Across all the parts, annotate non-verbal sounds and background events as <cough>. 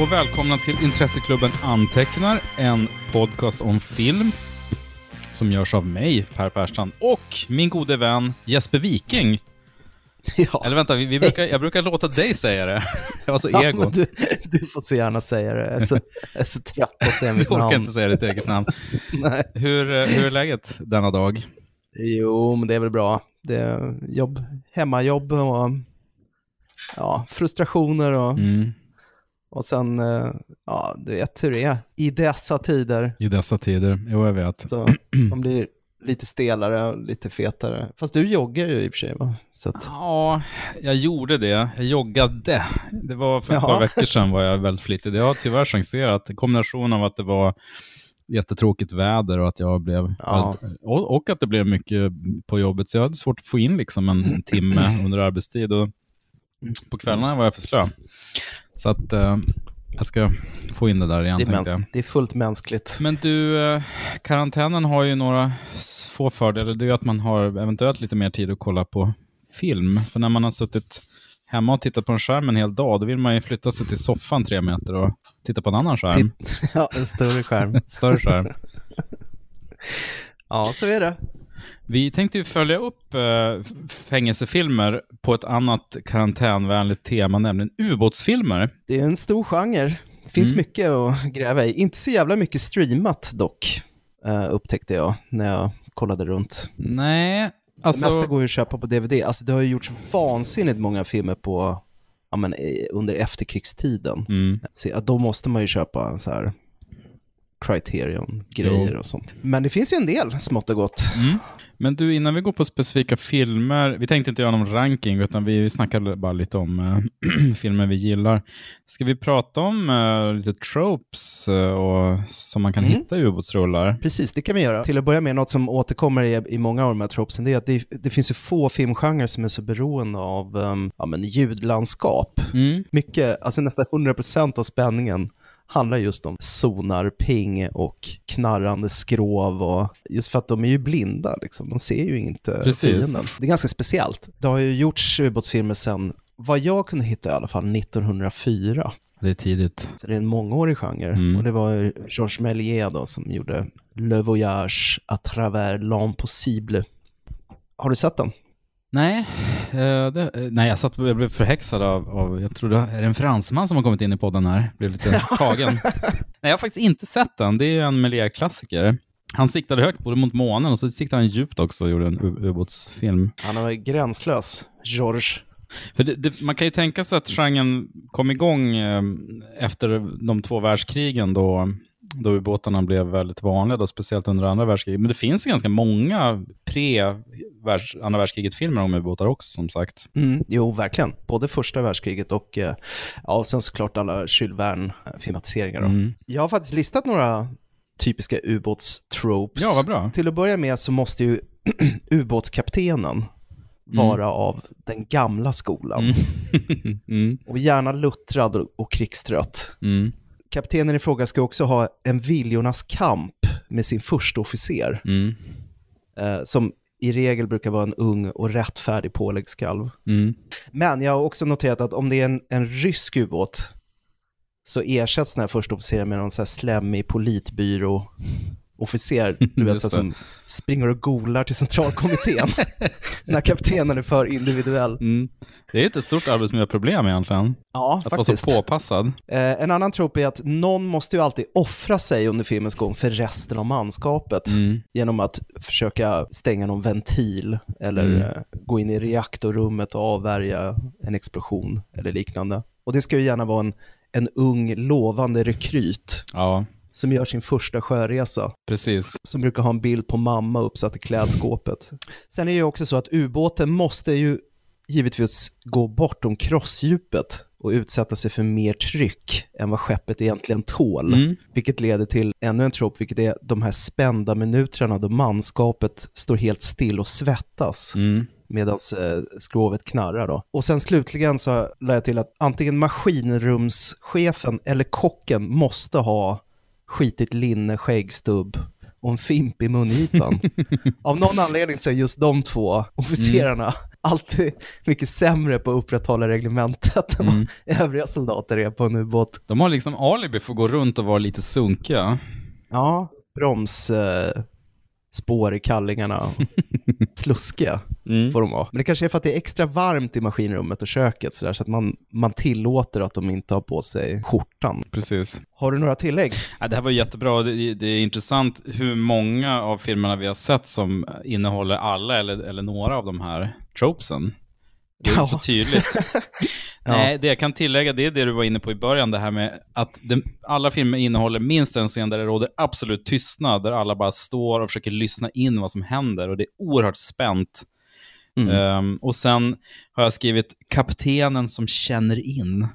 Och välkomna till Intresseklubben Antecknar, en podcast om film som görs av mig, Per Persson, och min gode vän Jesper Viking. <laughs> Ja. Eller vänta, vi, vi brukar, jag brukar låta dig säga det. <laughs> Jag var så Ja, ego. du, du får så gärna säga det. Jag är så, jag är så trött på att säga <laughs> mitt Du orkar namn. inte säga ditt eget namn. Nej. Hur, hur är läget denna dag? Jo, men det är väl bra. Det är jobb, hemmajobb och ja, frustrationer och, Mm, och sen, eh, ja, du vet hur det är i dessa tider. I dessa tider? Jo, jag vet. Så <clears throat> man blir lite stelare och lite fetare. Fast du joggar ju i och för sig, va? Så att, Ja, jag gjorde det. Jag joggade. Det var för ett Jaha. par veckor sedan var jag väldigt flitig. Det har tyvärr chanserat. Kombinationen av att det var jättetråkigt väder och att jag blev Ja. väldigt, och, och att det blev mycket på jobbet. Så jag hade svårt att få in liksom en timme <clears throat> under arbetstid. Och på kvällarna var jag för slö. Så att eh, jag ska få in det där igen, det, är det är fullt mänskligt. Men du, eh, karantänen har ju några få fördelar. Det är ju att man har eventuellt lite mer tid att kolla på film. För när man har suttit hemma och tittat på en skärm en hel dag, då vill man ju flytta sig till soffan tre meter och titta på en annan skärm. <laughs> Ja, en större skärm. Större skärm. <laughs> Ja, så är det. Vi tänkte ju följa upp eh, fängelsefilmer på ett annat karantänvänligt tema, nämligen ubåtsfilmer. Det är en stor genre. Det finns Mm. mycket att gräva i. Inte så jävla mycket streamat dock, eh, upptäckte jag när jag kollade runt. Nej, det mesta alltså... går ju att köpa på DVD. Alltså det har ju gjorts vansinnigt många filmer på, ja, men, eh, under efterkrigstiden. Mm. Så, ja, då måste man ju köpa en så här Criterion-grejer och sånt. Men det finns ju en del smått och gott. Mm. Men du, innan vi går på specifika filmer, vi tänkte inte göra någon ranking, utan vi, snackade bara lite om eh, <clears throat> filmer vi gillar. Ska vi prata om eh, lite tropes eh, och, som man kan Mm. hitta i ubåtsrullar? Precis, det kan vi göra. Till att börja med, något som återkommer i, i många av de här tropesen, det är att det, det finns ju få filmgenrer som är så beroende av um, ja, men ljudlandskap. Mm. Mycket, alltså nästan 100% av spänningen handlar just om sonar, ping och knarrande skrov och just för att de är ju blinda liksom. De ser ju inte Precis. fienden. Det är ganska speciellt. Det har ju gjorts ubåtsfilmer sedan, vad jag kunde hitta i alla fall, 1904. Det är tidigt. Så det är en mångårig genre. Mm. Och det var Georges Méliès då som gjorde Le Voyage à travers l'impossible. Har du sett den? Nej, eh, det, eh, nej jag, satt, jag blev förhäxad av, av, jag trodde, är det en fransman som har kommit in i podden här? Blev lite <laughs> tagen. nej, jag har faktiskt inte sett den. Det är en Méliès-klassiker. Han siktade högt både mot månen och så siktade han djupt också och gjorde en ubåtsfilm. Han var gränslös, Georges. För det, det, man kan ju tänka sig att genren kom igång eh, efter de två världskrigen då, då ubåtarna blev väldigt vanliga, då, speciellt under andra världskriget. Men det finns ganska många pre-andra världskriget-filmer om ubåtar också, som sagt. Mm, jo, verkligen. Både första världskriget och eh, ja, sen såklart alla Jules Verne-filmatiseringar. då. Mm. Jag har faktiskt listat några typiska ubåtstropes. Ja, vad bra. Till att börja med så måste ju <clears throat> ubåtskaptenen vara av den gamla skolan. Mm. <laughs> mm. Och gärna luttrad och, och krigstrött. Kaptenen i fråga ska också ha en viljornas kamp med sin första officer, Mm. eh, som i regel brukar vara en ung och rättfärdig påläggskalv. Mm. Men jag har också noterat att om det är en, en rysk ubåt så ersätts den här första officeren med någon så här slemmig politbyrå-officer, <laughs> du vet, så som springer och golar till centralkommittén <laughs> när kaptenen är för individuell. Mm. Det är ett stort arbetsmiljöproblem egentligen, Ja, att faktiskt. vara så påpassad. Eh, en annan trop är att någon måste ju alltid offra sig under filmens gång för resten av manskapet Mm. genom att försöka stänga någon ventil eller Mm. eh, gå in i reaktorrummet och avvärja en explosion eller liknande. Och det ska ju gärna vara en, en ung, lovande rekryt Ja, som gör sin första sjöresa, precis. som brukar ha en bild på mamma uppsatt i klädskåpet. Sen är det ju också så att ubåten måste ju givetvis gå bortom krossdjupet och utsätta sig för mer tryck än vad skeppet egentligen tål. Mm. Vilket leder till ännu en trop, vilket är de här spända minuterna då manskapet står helt still och svettas Mm. medan eh, skrovet knarrar. Då. Och sen slutligen så lade jag till att antingen maskinrumschefen eller kocken måste ha skitigt linne, skäggstubb och en fimp i mungipan. <laughs> Av någon anledning så är just de två officerarna alltid mycket sämre på att upprätthålla reglementet än vad övriga soldater är på en ubåt. De har liksom alibi för att gå runt och vara lite sunkiga. Ja, bromsspår eh, spår i kallingarna. <laughs> Sluskiga får de vara. Men det kanske är för att det är extra varmt i maskinrummet och köket så, där, så att man, man tillåter att de inte har på sig skjortan. Precis. Har du några tillägg? Ja, det här var jättebra. Det, det är intressant hur många av filmerna vi har sett som innehåller alla eller, eller några av de här tropesen. Det är Ja. så tydligt. <laughs> Nej, det jag kan tillägga det är det du var inne på i början, det här med att det, alla filmer innehåller minst en scen där det råder absolut tystnad, där alla bara står och försöker lyssna in vad som händer och det är oerhört spänt. Ehm, och sen har jag skrivit kaptenen som känner in.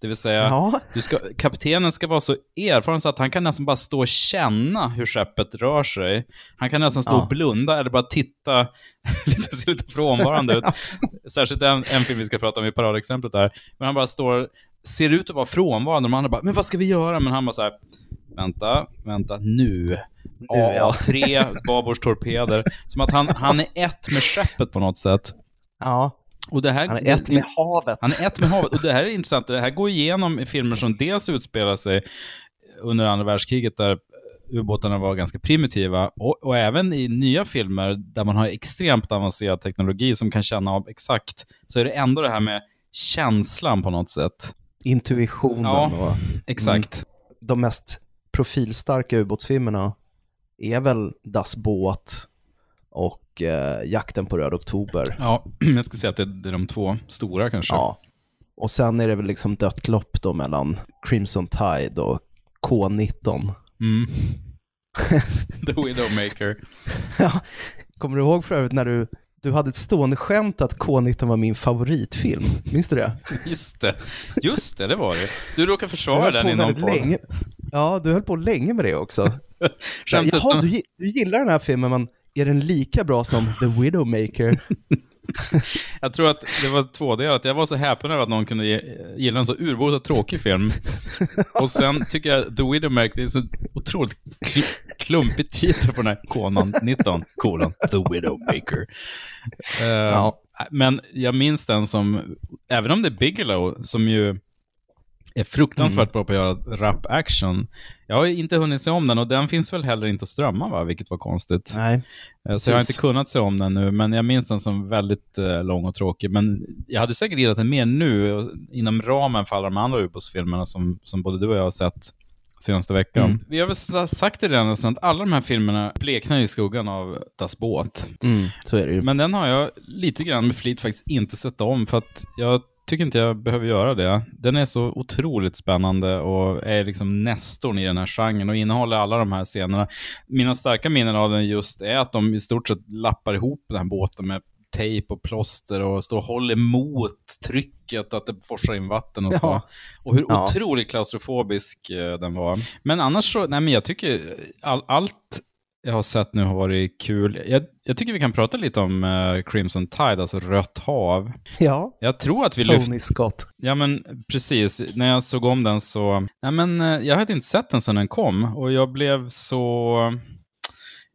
Det vill säga, Ja. ska, kaptenen ska vara så erfaren så att han kan nästan bara stå och känna hur skeppet rör sig. Han kan nästan stå Ja. och blunda eller bara titta <laughs> lite, se lite frånvarande ut. <laughs> Särskilt en, en film vi ska prata om i paradexemplet där. Men han bara står, ser ut att vara frånvarande. De andra bara, men vad ska vi göra? Men han bara så här, vänta, vänta, nu. ja. A3, babordtorpeder. Som att han, han är ett med skeppet på något sätt. ja. Och det här, Han är ett med havet. han är ett med havet. Och det här är intressant. Det här går igenom i filmer som dels utspelar sig under andra världskriget där ubåtarna var ganska primitiva och, och även i nya filmer där man har extremt avancerad teknologi som kan känna av exakt, så är det ändå det här med känslan på något sätt. Intuitionen Ja. och Exakt. de mest profilstarka ubåtsfilmerna är väl Das Båt och eh, Jakten på Röd Oktober. Ja, <clears throat> jag ska säga att det, det är de två stora kanske. Ja. Och sen är det väl liksom dött lopp då mellan Crimson Tide och K-19. Mm. <laughs> The Widowmaker. <laughs> Ja, Kommer du ihåg för övrigt när du, du hade ett stående skämt att K-19 var min favoritfilm? Minns du det? <laughs> Just det. Just det, det var det. Du råkade försvara den i någon podd. länge. Ja, du höll på länge med det också. Skämtet Jaha, du, du gillar den här filmen, men är den lika bra som <laughs> The Widowmaker? <laughs> Jag tror att det var tvådelat. Jag var så häpen över att någon kunde ge- gilla en så urbota tråkig film. <laughs> Och sen tycker jag The Widowmaker, det är så otroligt kl- klumpig titel på den här konan. 19, kolon, The Widowmaker. Eh, Ja. Men jag minns den som, även om det är Bigelow, som ju är fruktansvärt bra på att göra rap action. Jag har ju inte hunnit se om den och den finns väl heller inte att strömma, va? vilket var konstigt. Nej. Eh, Så jag har Precis. inte kunnat se om den nu, men jag minns den som väldigt eh, lång och tråkig. Men jag hade säkert gillat den mer nu, inom ramen för alla de andra ubåtsfilmerna som, som både du och jag har sett senaste veckan. Mm. Vi har väl sa- sagt det redan nästan, att alla de här filmerna bleknar i skuggan av Das Båt. Mm, så är det ju. Men den har jag lite grann med flit faktiskt inte sett om, för att jag tycker inte jag behöver göra det. Den är så otroligt spännande och är liksom nästorn i den här genren och innehåller alla de här scenerna. Mina starka minnen av den just är att de i stort sett lappar ihop den här båten med tejp och plåster och står och håller emot trycket, att det forsar in vatten och så. Ja. Och hur Ja. otroligt klaustrofobisk eh, den var. Men annars så, nej men jag tycker all, allt jag har sett nu har varit kul. Jag, jag tycker vi kan prata lite om eh, Crimson Tide, alltså Rött hav. Ja, Jag tror att vi. Tony Scott. Ja, men precis. När jag såg om den så... Nej, men eh, jag hade inte sett den sedan den kom och jag blev så...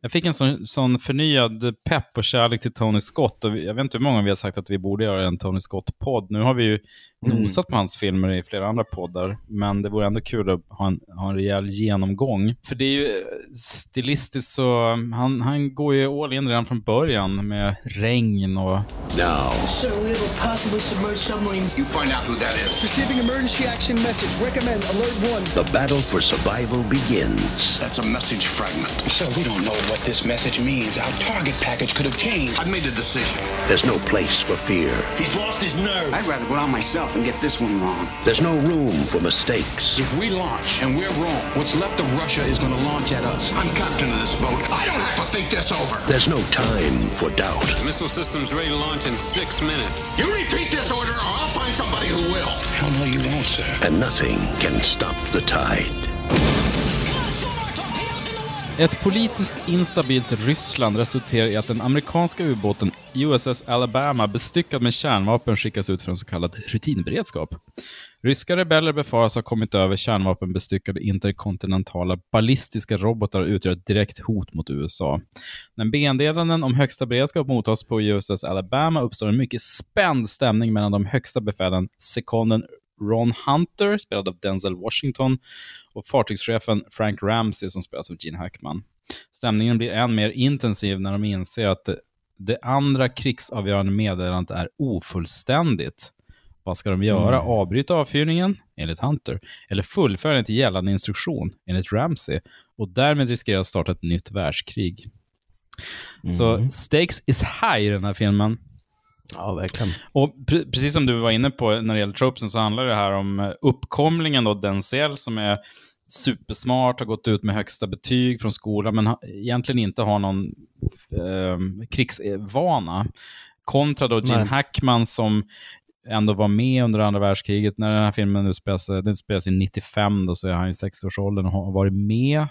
Jag fick en sån, sån förnyad pepp och kärlek till Tony Scott. Och jag vet inte hur många vi har sagt att vi borde göra en Tony Scott-podd. Nu har vi ju. Nosat på hans filmer i flera andra poddar, men det vore ändå kul att ha en, ha en rejäl genomgång. För det är ju eh, stilistiskt så, han, han går ju all in redan från början med regn och Now, Sir, we have a possibly submerged submarine. you find out who that is. Receiving emergency action message. Recommend alert one. The battle for survival begins. That's a message fragment. Sir, we don't know what this message means. Our target package could have changed. I've made a decision. There's no place for fear. He's lost his nerve. I'd rather go out myself and get this one wrong. There's no room for mistakes. If we launch and we're wrong, what's left of Russia is going to launch at us. I'm captain of this boat. I don't have to think this over. There's no time for doubt. The Missile systems ready to launch in six minutes. You repeat this order, or I'll find somebody who will. Hell no, you won't, sir. And nothing can stop the tide. Ett politiskt instabilt Ryssland resulterar i att den amerikanska ubåten USS Alabama bestyckad med kärnvapen skickas ut för en så kallad rutinberedskap. Ryska rebeller befaras ha kommit över kärnvapenbestyckade interkontinentala ballistiska robotar och utgör ett direkt hot mot USA. När meddelanden om högsta beredskap mottas på USS Alabama uppstår en mycket spänd stämning mellan de högsta befälen, sekonden Ron Hunter, spelad av Denzel Washington, och fartygschefen Frank Ramsey, som spelas av Gene Hackman. Stämningen blir än mer intensiv när de inser att det, det andra krigsavgörande meddelandet är ofullständigt. Vad ska de göra? Avbryta avfyrningen, enligt Hunter, eller fullfölja en gällande instruktion, enligt Ramsey, och därmed riskera att starta ett nytt världskrig. Så stakes is high i den här filmen. Ja, verkligen. Och pre precis som du var inne på när det gäller tropesen så handlar det här om eh, uppkomlingen då, Denzel som är supersmart, har gått ut med högsta betyg från skolan men ha, egentligen inte har någon eh, krigsvana. Kontra då Gene. Hackman som ändå var med under andra världskriget. När den här filmen nu spelas, den spelas i 95 då, så är han i 60-årsåldern och har varit med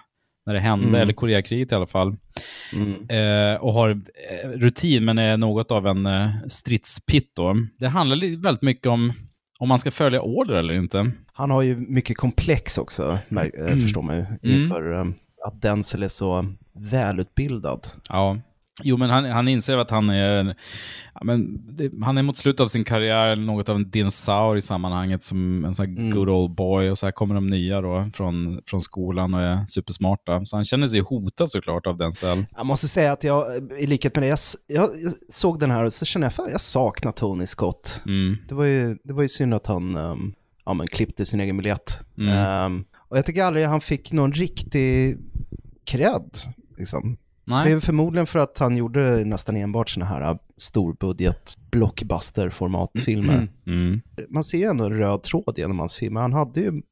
när det hände, Mm. eller Koreakriget i alla fall. Eh, och har eh, rutin, men är något av en eh, stridspitt då. Det handlar väldigt mycket om om man ska följa order eller inte. Han har ju mycket komplex också, mär- eh, förstår man ju, inför eh, att Denzel är så välutbildad. Ja. Jo, men han, han inser att han är, ja, men det, han är mot slutet av sin karriär något av en dinosaur i sammanhanget, som en sån här good old boy. Och så här kommer de nya då från, från skolan och är supersmarta. Så han känner sig hotad såklart av Denzel. Jag måste säga att jag, i likhet med det, jag, jag, jag såg den här och så kände jag, fan jag saknar Tony Scott. Mm. Det, var ju, det var ju synd att han um, ja, men klippte sin egen biljett. Mm. Ehm, och jag tycker aldrig han fick någon riktig cred. Liksom. Det Nej. är förmodligen för att han gjorde nästan enbart såna här uh, storbudget blockbuster-formatfilmer. Mm. Man ser ju ändå en röd tråd genom hans filmer. Han hade ju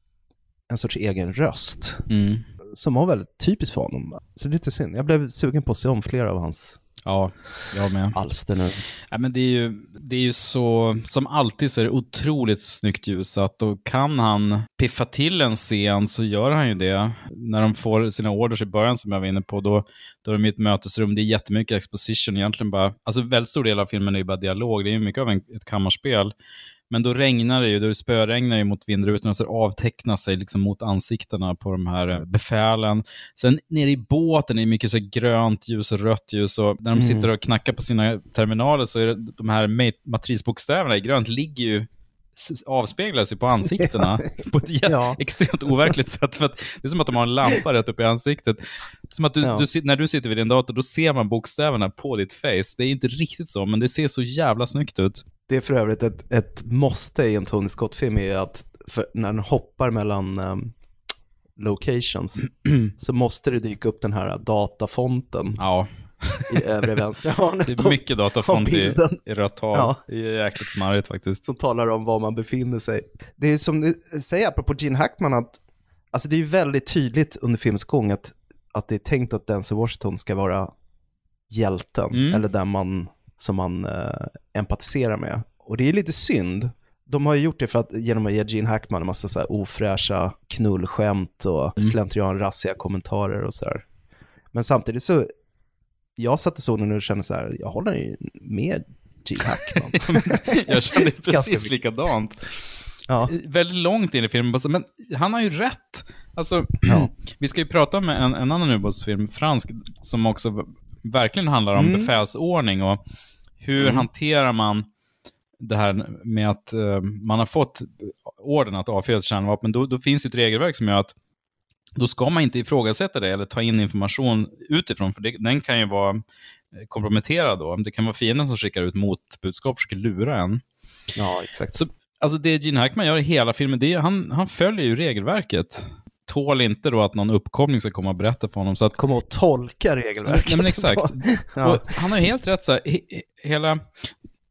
en sorts egen röst Mm. som var väldigt typiskt för honom. Så det är lite synd. Jag blev sugen på att se om flera av hans Ja, jag med. alster nu. Ja, men det, är ju, det är ju så, som alltid så är det otroligt snyggt ljusat och kan han piffa till en scen så gör han ju det. När de får sina orders i början som jag var inne på, då, då är de i ett mötesrum, det är jättemycket exposition, egentligen bara, alltså väldigt stor del av filmen är ju bara dialog, det är ju mycket av en, ett kammarspel. Men då regnar det ju, då spöregnar ju mot vindrutorna så det avtecknar sig liksom mot ansiktena på de här eh, befälen. Sen nere i båten är det mycket så grönt ljus och rött ljus och när de sitter och knackar på sina terminaler så är det, de här ma- matrisbokstäverna i grönt ligger ju s- avspeglas ju på ansiktena <laughs> på ett Ja. extremt overkligt sätt. För det är som att de har en lampa rätt upp i ansiktet. Som att du, Ja. du, när du sitter vid din dator, då ser man bokstäverna på ditt face. Det är inte riktigt så, men det ser så jävla snyggt ut. Det är för övrigt ett, ett måste i en Tony Scott-film är att när den hoppar mellan um, locations <clears throat> så måste det dyka upp den här datafonten Ja, i övre vänstra <laughs> hörnet. det är mycket datafont i, i rött hav. Ja. Det är jäkligt smarrigt faktiskt. som talar om var man befinner sig. Det är som du säger apropå Gene Hackman att alltså det är ju väldigt tydligt under filmens gång att, att det är tänkt att Denzel Washington ska vara hjälten Mm. eller den man som man eh, empatiserar med. Och det är lite synd. De har ju gjort det för att, genom att ge Gene Hackman en massa så här ofräscha knullskämt och Mm. slentrianrassiga kommentarer och sådär. Men samtidigt så, jag satt och såg den och kände så här, jag håller ju med Gene Hackman. <laughs> Jag kände <laughs> precis likadant. ja. Väldigt långt in i filmen, men han har ju rätt. Alltså, Ja. <clears throat> vi ska ju prata om en, en annan ubåtsfilm, fransk, som också verkligen handlar om Mm. befälsordning och hur hanterar man det här med att eh, man har fått orden att avfyra ett kärnvapen, då, då finns ett regelverk som gör att då ska man inte ifrågasätta det eller ta in information utifrån, för det, den kan ju vara eh, komprometterad då. Det kan vara fienden som skickar ut motbudskap och försöker lura en. ja, exakt. Så, alltså det Gene Hackman gör i hela filmen, det är, han, han följer ju regelverket. Tål inte då att någon uppkoppling ska komma och berätta för honom. Så att, komma och tolka regelverket. Nej, men exakt. <laughs> ja. han har helt rätt så här, he, he, hela,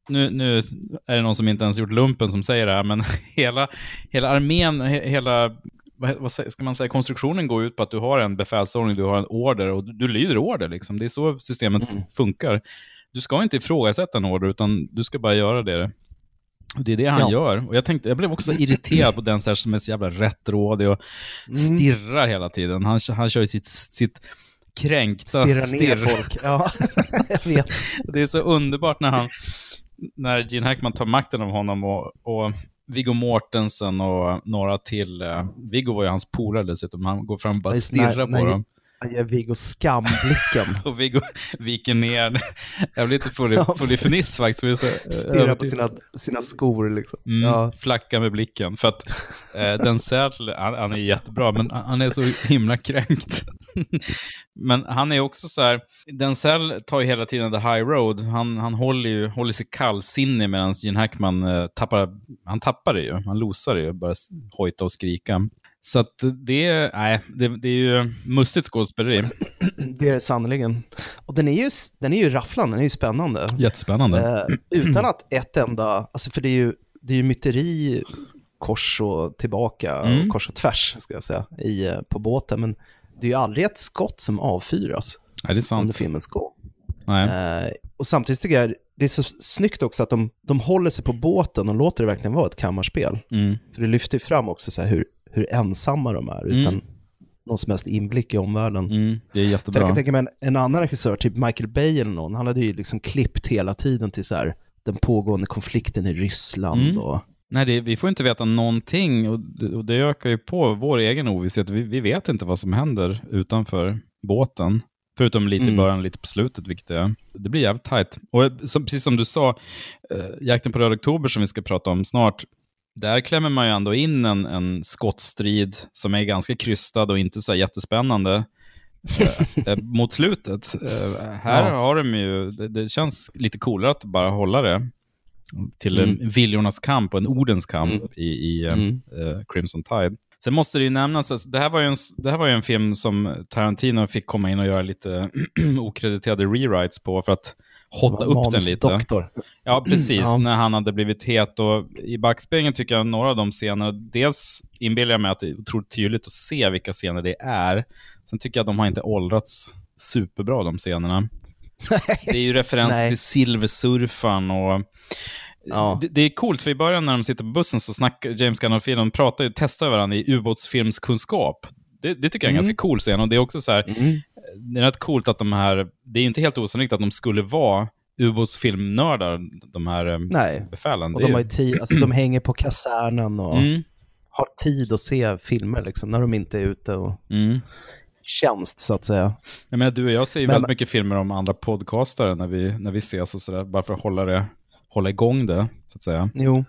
nu, nu är det någon som inte ens gjort lumpen som säger det här, men <laughs> hela, hela armén, he, hela, vad, ska man säga, konstruktionen går ut på att du har en befälsordning, du har en order och du, du lyder order liksom. Det är så systemet funkar. Du ska inte ifrågasätta en order, utan du ska bara göra det. Det är det han Ja. gör. Och jag, tänkte, jag blev också irriterad på den så här som är så jävla rättrådig och stirrar hela tiden. Han, han kör ju sitt, sitt kränkta Stirra ner stirr. folk. Ja, <laughs> jag vet. Det är så underbart när han, när Gene Hackman tar makten av honom och, och Viggo Mortensen och några till. Eh, Viggo var ju hans polare dessutom. Han går fram och bara stirrar på dem. Ger Viggo skamblicken. <laughs> Och Viggo viker ner. Jag blir lite full i, <laughs> fniss faktiskt. eh, Stirrar på sina, sina skor liksom. Mm, Ja. Flacka med blicken. För att eh, den Sätl, han, han är jättebra, men han är så himla kränkt. <laughs> men han är också så här, den tar ju hela tiden the high road. Han, han håller, ju, håller sig kallsinnig medan Gene Hackman eh, tappar, han tappar det ju. Han losar det ju, bara hojta och skrika. Så att det, är- nej, det, det är ju mustigt skådespeleri. Det är det sannerligen. Och den är ju, den är ju rafflande, den är ju spännande. Jättespännande. Eh, utan att ett enda, alltså för det är ju, det är ju myteri kors och tillbaka, Mm. och kors och tvärs, ska jag säga, i, eh, på båten. Men det är ju aldrig ett skott som avfyras Ja, det är under sant. filmens gång. Nej. Eh, och samtidigt tycker jag det är så snyggt också att de, de håller sig på båten och låter det verkligen vara ett kammarspel. Mm. För det lyfter ju fram också så här hur, hur ensamma de är, utan någon som helst inblick i omvärlden. Mm, det är För jag jättebra. kan tänka mig en, en annan regissör, typ Michael Bay eller någon, han hade ju liksom klippt hela tiden till så här, den pågående konflikten i Ryssland Mm. och... Nej, det, vi får inte veta någonting och det, och det ökar ju på vår egen ovisshet. Vi, vi vet inte vad som händer utanför båten. Förutom lite i Mm. början, lite på slutet, vilket är, det blir jävligt tajt. Och eh, som, precis som du sa, eh, Jakten på Röd Oktober som vi ska prata om snart, där klämmer man ju ändå in en, en skottstrid som är ganska krystad och inte så jättespännande eh, <laughs> eh, mot slutet. Eh, här Ja. har de ju, det, det känns lite coolare att bara hålla det till Mm. en viljornas kamp och en ordens kamp i, i eh, Mm. eh, Crimson Tide. Sen måste det ju nämnas, alltså, det, här var ju en, det här var en film som Tarantino fick komma in och göra lite <clears throat> okrediterade rewrites på för att hotta upp den lite. Manusdoktor. Ja, precis. Ja. När han hade blivit het. Och I backspegeln tycker jag några av de scenerna, dels inbillar jag mig att det är otroligt tydligt att se vilka scener det är. Sen tycker jag att de har inte åldrats superbra, de scenerna. Det är ju referens Nej. till silversurfaren och Ja. det, det är coolt, för i början när de sitter på bussen så snackar James Gunn och pratar ju, testar varandra i ubåtsfilmskunskap. Det, det tycker jag är en Mm. ganska cool scen och det är också så här, Mm. Det är rätt coolt att de här, det är inte helt osannolikt att de skulle vara ubåtsfilmnördar, de här eh, Nej, befälen. och de, har ju- tid, alltså, de hänger på kasernen och mm, har tid att se filmer liksom, när de inte är ute och mm. tjänst så att säga. Jag menar, du och jag ser ju Men- väldigt mycket filmer om andra podcastare när vi, när vi ses och sådär, bara för att hålla, det, hålla igång det, så att säga. Jo,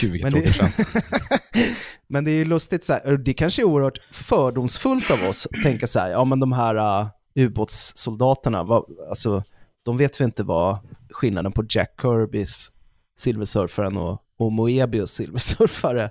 Gud, vilket Men det- tråkigt skämt. <laughs> Men det är ju lustigt, så här, det kanske är oerhört fördomsfullt av oss att tänka så här, ja men de här uh, ubåtssoldaterna, vad, alltså, de vet vi inte vad skillnaden på Jack Kirbys silversurfaren och, och Moebius silversurfare.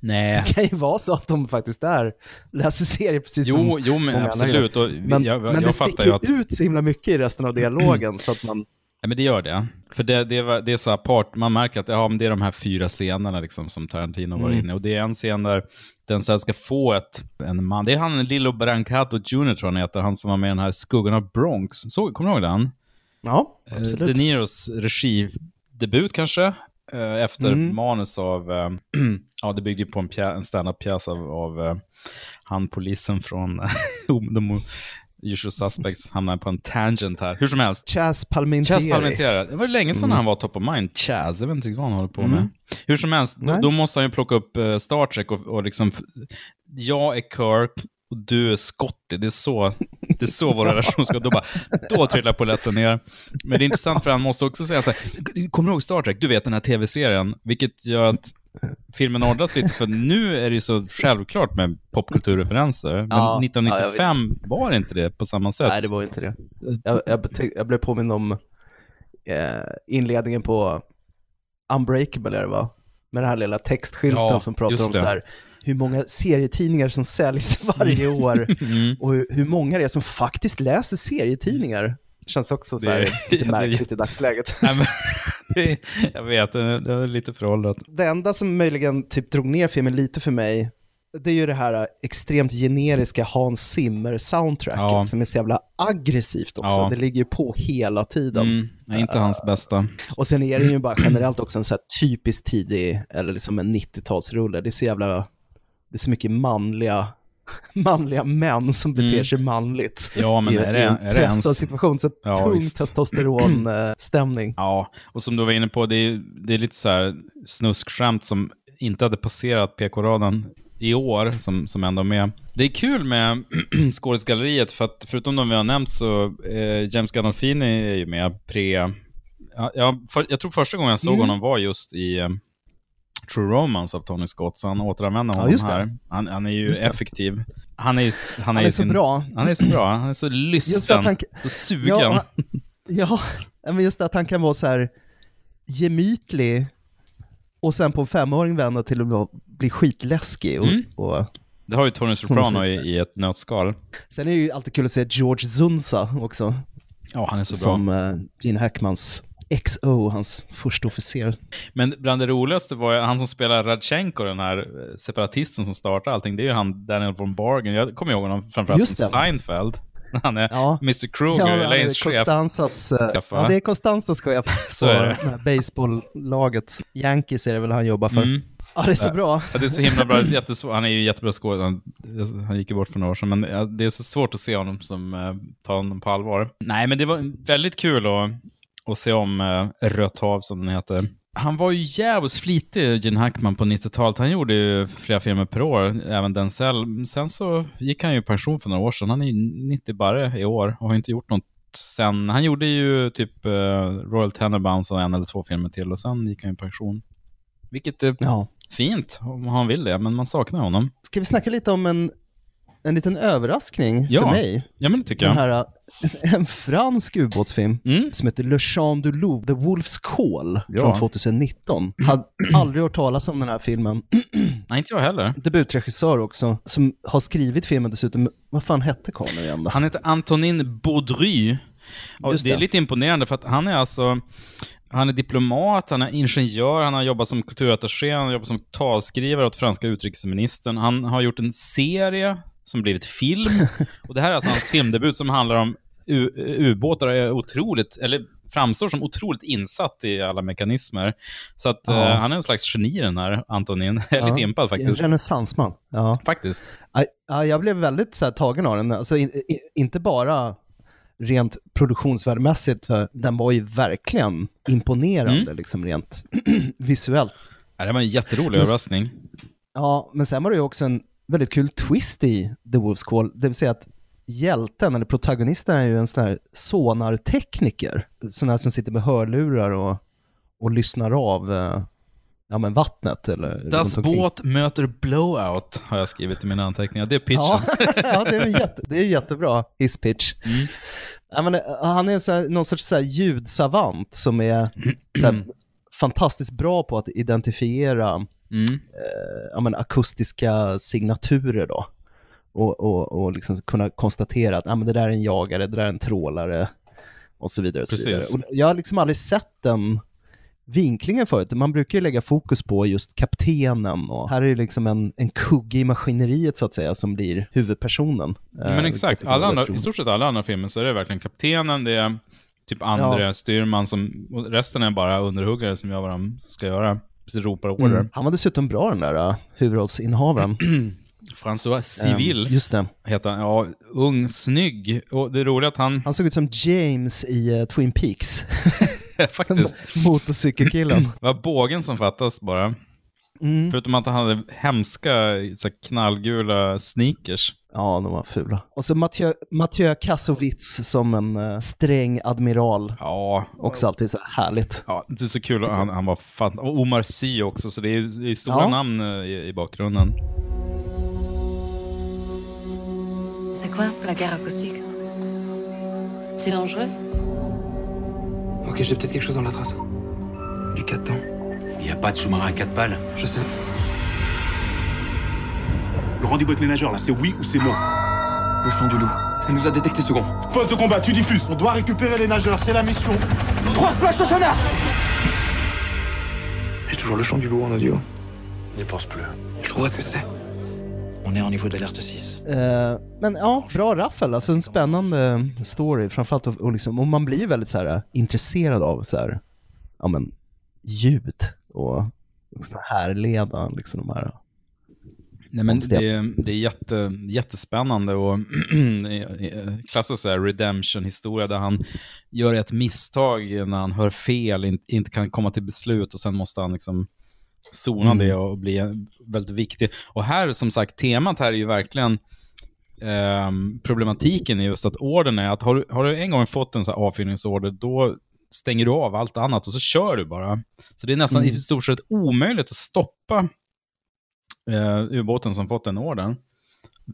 Nej. Det kan ju vara så att de faktiskt är, läser serier precis som Jo, jo, men absolut. Men, jag, men jag det sticker ju att... ut så himla mycket i resten av dialogen så att man, Ja, men det gör det. För det, det, var- det är så apart, man märker att ja, men det är de här fyra scenerna liksom, som Tarantino var Mm. inne i. Och det är en scen där den här ska få ett, en man, det är han Lillo Brancato Jr tror han heter, han som var med i den här Skuggan av Bronx. Så, kommer du ihåg den? ja, Eh, absolut. De Niros regidebut kanske, eh, efter Mm. manus av, eh, <clears throat> ja det byggde ju på en, pjä, en standup-pjäs av, av eh, han polisen från <laughs> de usual suspects, hamnar på en tangent här. Hur som helst, Chaz Palminteri. Chaz Palminteri. Det var länge sedan Mm. han var top of mind. Chaz, jag vet inte riktigt vad han håller på med. Mm. Hur som helst, då, då måste han ju plocka upp eh, Star Trek och, och liksom... Jag är Kirk och du är Scotty. Det är så, det är så vår relation ska... Då bara, då trillar polletten ner. Men det är intressant för han måste också säga så här, kommer du ihåg Star Trek? Du vet den här tv-serien. Vilket gör att filmen åldras lite, för nu är det ju så självklart med popkulturreferenser. Men Ja, 1995 var det inte det på samma sätt. Nej, det var inte det. Jag, jag, jag blev påminn om eh, inledningen på Unbreakable, är det va? Med den här lilla textskylten Ja, som pratar om så här, hur många serietidningar som säljs <laughs> varje år <laughs> Mm. och hur, hur många det är som faktiskt läser serietidningar. Känns också så här, Det- lite <laughs> ja, det- märkligt i dagsläget. Nej, men, det, <laughs> jag vet, det är lite föråldrat. Det enda som möjligen typ drog ner filmen lite för mig, det är ju det här extremt generiska Hans Zimmer-soundtracket Ja. som är så jävla aggressivt också. Ja. Det ligger ju på hela tiden. Mm, nej, inte hans bästa. Och sen är det ju bara generellt också en så här typiskt tidig, eller liksom en 90-talsrulle. Det är så jävla, det är så mycket manliga <laughs> manliga män som beter Mm. sig manligt. Ja, men I, är det, i en är det ens... situation, så Ja, tung testosteronstämning. <clears throat> Ja, och som du var inne på, det är, det är lite så här snuskskämt som inte hade passerat PK-raden i år, som, som ändå är med. Det är kul med <clears throat> skådisgalleriet, för att förutom de vi har nämnt så, eh, James Gandolfini är ju med pre... Ja, jag, för, jag tror första gången jag såg Mm. honom var just i eh, True Romance av Tony Scott, så han återanvänder Ja, honom just det. här. Han, han är ju effektiv. Han är, ju han är, Han ju är så bra. Han är så bra. Han är så lysten, han- så sugen. Ja, ja, men just att han kan vara så här gemytlig och sen på en femåring vända till att bli skitläskig. Och, Mm. och, Det har ju Tony Soprano i, i ett nötskal. sen är det ju alltid kul att se George Zunza också, Ja, han är så bra. som uh, Gene Hackmans XO, hans första officer. Men bland det roligaste var ju han som spelar Radchenko, den här eh, separatisten som startar allting. Det är ju han Daniel von Bargen. Jag kommer ihåg honom framförallt Just från. Seinfeld. Han är Ja. Mr Kruger, Ja, Elaines chef. Constanzas, eh, ja, det är Constanzas chef <laughs> Så är det. baseballlaget. Yankees är det väl han jobbar för. Mm. Ja, det är så bra. Ja, det är så himla bra. <laughs> Han är ju jättebra skådespelare. Han, han gick ju bort för några år sedan, men det är så svårt att se honom som eh, tar honom på allvar. Nej, men det var väldigt kul att, att se om eh, Rött hav, som den heter. Han var ju jävligt flitig, Gene Hackman, på 90-talet. Han gjorde ju flera filmer per år, även Denzel. Sen så gick han ju i pension för några år sedan. Han är ju 90 bara i år och har inte gjort något sen. Han gjorde ju typ eh, Royal Tenenbaums och en eller två filmer till och sen gick han i pension. Vilket är Ja. fint om han vill det, men man saknar honom. Ska vi snacka lite om en, en liten överraskning Ja. för mig? Ja, men det tycker Den jag. här, eh, en fransk ubåtsfilm Mm. som heter Le Champ du Loup, The Wolf's Call Ja. från 2019. Hade aldrig hört talas om den här filmen. <clears throat> Nej, inte jag heller. Debutregissör också, som har skrivit filmen dessutom. Vad fan hette karln igen då? Han heter Antonin Baudry. Och Just det är det. lite imponerande för att han är alltså, han är diplomat, han är ingenjör, han har jobbat som kulturattaché, han har jobbat som talskrivare åt franska utrikesministern. Han har gjort en serie som blivit film. Och det här är alltså hans filmdebut som handlar om ubåtar är otroligt, eller framstår som otroligt insatt i alla mekanismer. Så att Ja. eh, han är en slags geni den här Antonin. Jag är lite impad faktiskt. En renässansman. Ja. Faktiskt. Ja, Ja, jag blev väldigt så här, tagen av den. Alltså, in, i, inte bara rent produktionsvärdemässigt, den var ju verkligen imponerande, Mm. liksom rent <clears throat> visuellt. Ja, det var en jätterolig Men- överraskning. Ja, men sen var det ju också en väldigt kul twist i The Wolf's Call, det vill säga att hjälten, eller protagonisten, är ju en sån här sonartekniker. Sån här som sitter med hörlurar och, och lyssnar av eh, ja, men vattnet. Eller Das. Boot möter blowout, har jag skrivit i mina anteckningar. Det är pitchen. Ja, <laughs> ja det, är jätte, det är jättebra hisspitch. Mm. Ja, men, eh, han är här, någon sorts så här ljudsavant som är så här, <clears throat> fantastiskt bra på att identifiera Mm. eh, ja, men, akustiska signaturer då. Och, och, och liksom kunna konstatera att ja, men det där är en jagare, det där är en trålare och så vidare. Och så vidare. Och jag har liksom aldrig sett den vinklingen förut. Man brukar ju lägga fokus på just kaptenen och här är det liksom en, en kugge i maskineriet så att säga som blir huvudpersonen. Eh, Men vilket exakt, alla andra, i stort sett alla andra filmer så är det verkligen kaptenen, det är typ andra Ja. styrman som, och resten är bara underhuggare som gör vad de ska göra. Ropar order. Mm. Han var dessutom bra den där uh, huvudrollsinnehavaren. <clears throat> François Civil Ehm, just det. heter han. Ja, ung, snygg. Och det är roligt att han, Han såg ut som James i uh, Twin Peaks. <laughs> faktiskt, <laughs> Motorcykelkillen. det var bågen som fattas bara. Mm. Förutom att han hade hemska så här, knallgula sneakers. Ja, de var fula. Och så Mathieu, Mathieu Kassovitz som en uh, sträng admiral. Ja, Också alltid så här härligt. Ja, det är så kul. Han, han var fan... Och Omar Sy också, så det är, det är stora Ja. namn eh, i, i bakgrunden. C'est quoi la guerre acoustique C'est dangereux Ok, j'ai peut-être quelque chose dans la trace. Du 4 temps. Il n'y a pas de sous-marin à quatre pales. Je sais. Le rendez-vous avec les nageurs, là, c'est oui ou c'est non Le chant du loup. Elle nous a détecté second. Poste de combat, tu diffuses. On doit récupérer les nageurs, c'est la mission. Trois splash au sonar J'ai toujours le chant du loup en audio. N'y pense plus. Je trouverai ce que c'était. On est en niveau d'alerte 6. Eh, men ja, bra raffel. Alltså en spännande story. Framförallt och, och, liksom, och man blir ju väldigt så här, intresserad av så här, ja, men, ljud och, härleda liksom, de här Nej, men det, det är jätte, jättespännande och <clears throat> klassisk så här redemption-historia där han gör ett misstag när han hör fel, in, inte kan komma till beslut och sen måste han liksom sona Mm. det och bli väldigt viktig. Och här, som sagt, temat här är ju verkligen ehm, problematiken i just att orden är att har du, har du en gång fått en så här avfyrningsorder, då stänger du av allt annat och så kör du bara. Så det är nästan Mm. i stort sett omöjligt att stoppa eh, ubåten som fått den ordern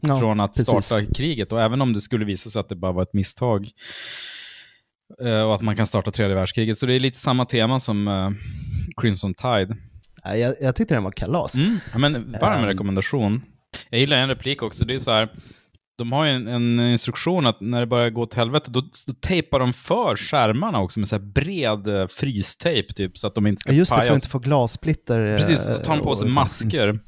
Ja, från att precis. starta kriget. Och även om det skulle visa sig att det bara var ett misstag eh, och att man kan starta tredje världskriget. Så det är lite samma tema som eh, Crimson Tide. Jag, jag tyckte den var kalas. Mm. Men varm Ehm. rekommendation. Jag gillar en replik också. Det är så här, de har ju en, en instruktion att när det börjar gå åt helvete, då, då tejpar de för skärmarna också med så här bred eh, frystejp, typ, så att de inte ska Ja, Just det, för att pajas. inte få glassplitter. eh, Precis, så tar de på sig masker.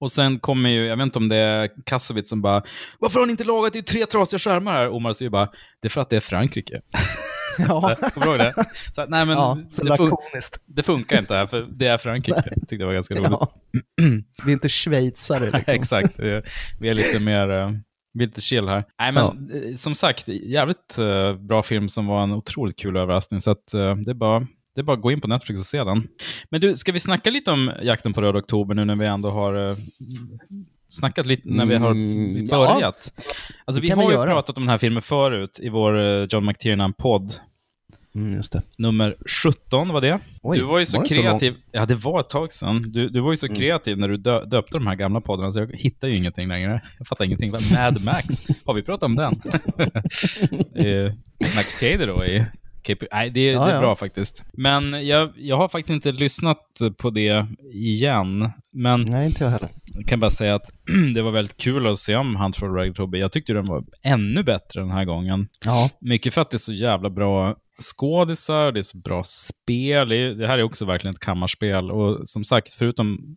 Och sen kommer ju, jag vet inte om det är Kassovitz som bara “Varför har ni inte lagat det i tre trasiga skärmar här?” Omar säger bara “Det är för att det är Frankrike”. <laughs> <laughs> Ja, Kommer du ihåg det? Så, nej, men ja så det, fun- det funkar inte här, för det är Frankrike. Jag tyckte det var ganska roligt. Ja. <clears throat> Vi är inte schweizare liksom. <laughs> Exakt. Vi är lite mer eh, vi är lite chill här. Nej, men eh, som sagt, jävligt eh, bra film som var en otroligt kul överraskning. Så att, det, är bara, det är bara att gå in på Netflix och se den. Men du, ska vi snacka lite om Jakten på röd oktober nu när vi ändå har eh, snackat lite, när vi har Mm, ja. börjat? Alltså, Det vi har vi ju göra. pratat om den här filmen förut i vår eh, John McTiernan-podd. Mm. Nummer 17 var det. Oj, du var ju så var det så Mm. kreativ. ja, det var ett tag sedan. Du, du var ju så kreativ när du dö, döpte de här gamla poddarna, så jag hittar ju ingenting längre. Jag fattar ingenting. Mad Max, har vi pratat om den? <laughs> eh, Max Cader då i KP. Nej, det, Ja, det är ja. bra faktiskt. Men jag, jag har faktiskt inte lyssnat på det igen. Men Nej, inte jag heller. jag kan bara säga att <clears throat> det var väldigt kul att se om Hunt for Red October. Jag tyckte den var ännu bättre den här gången. Ja, Mycket för att det är så jävla bra skådisar, det är så bra spel. Det här är också verkligen ett kammarspel. Och som sagt, förutom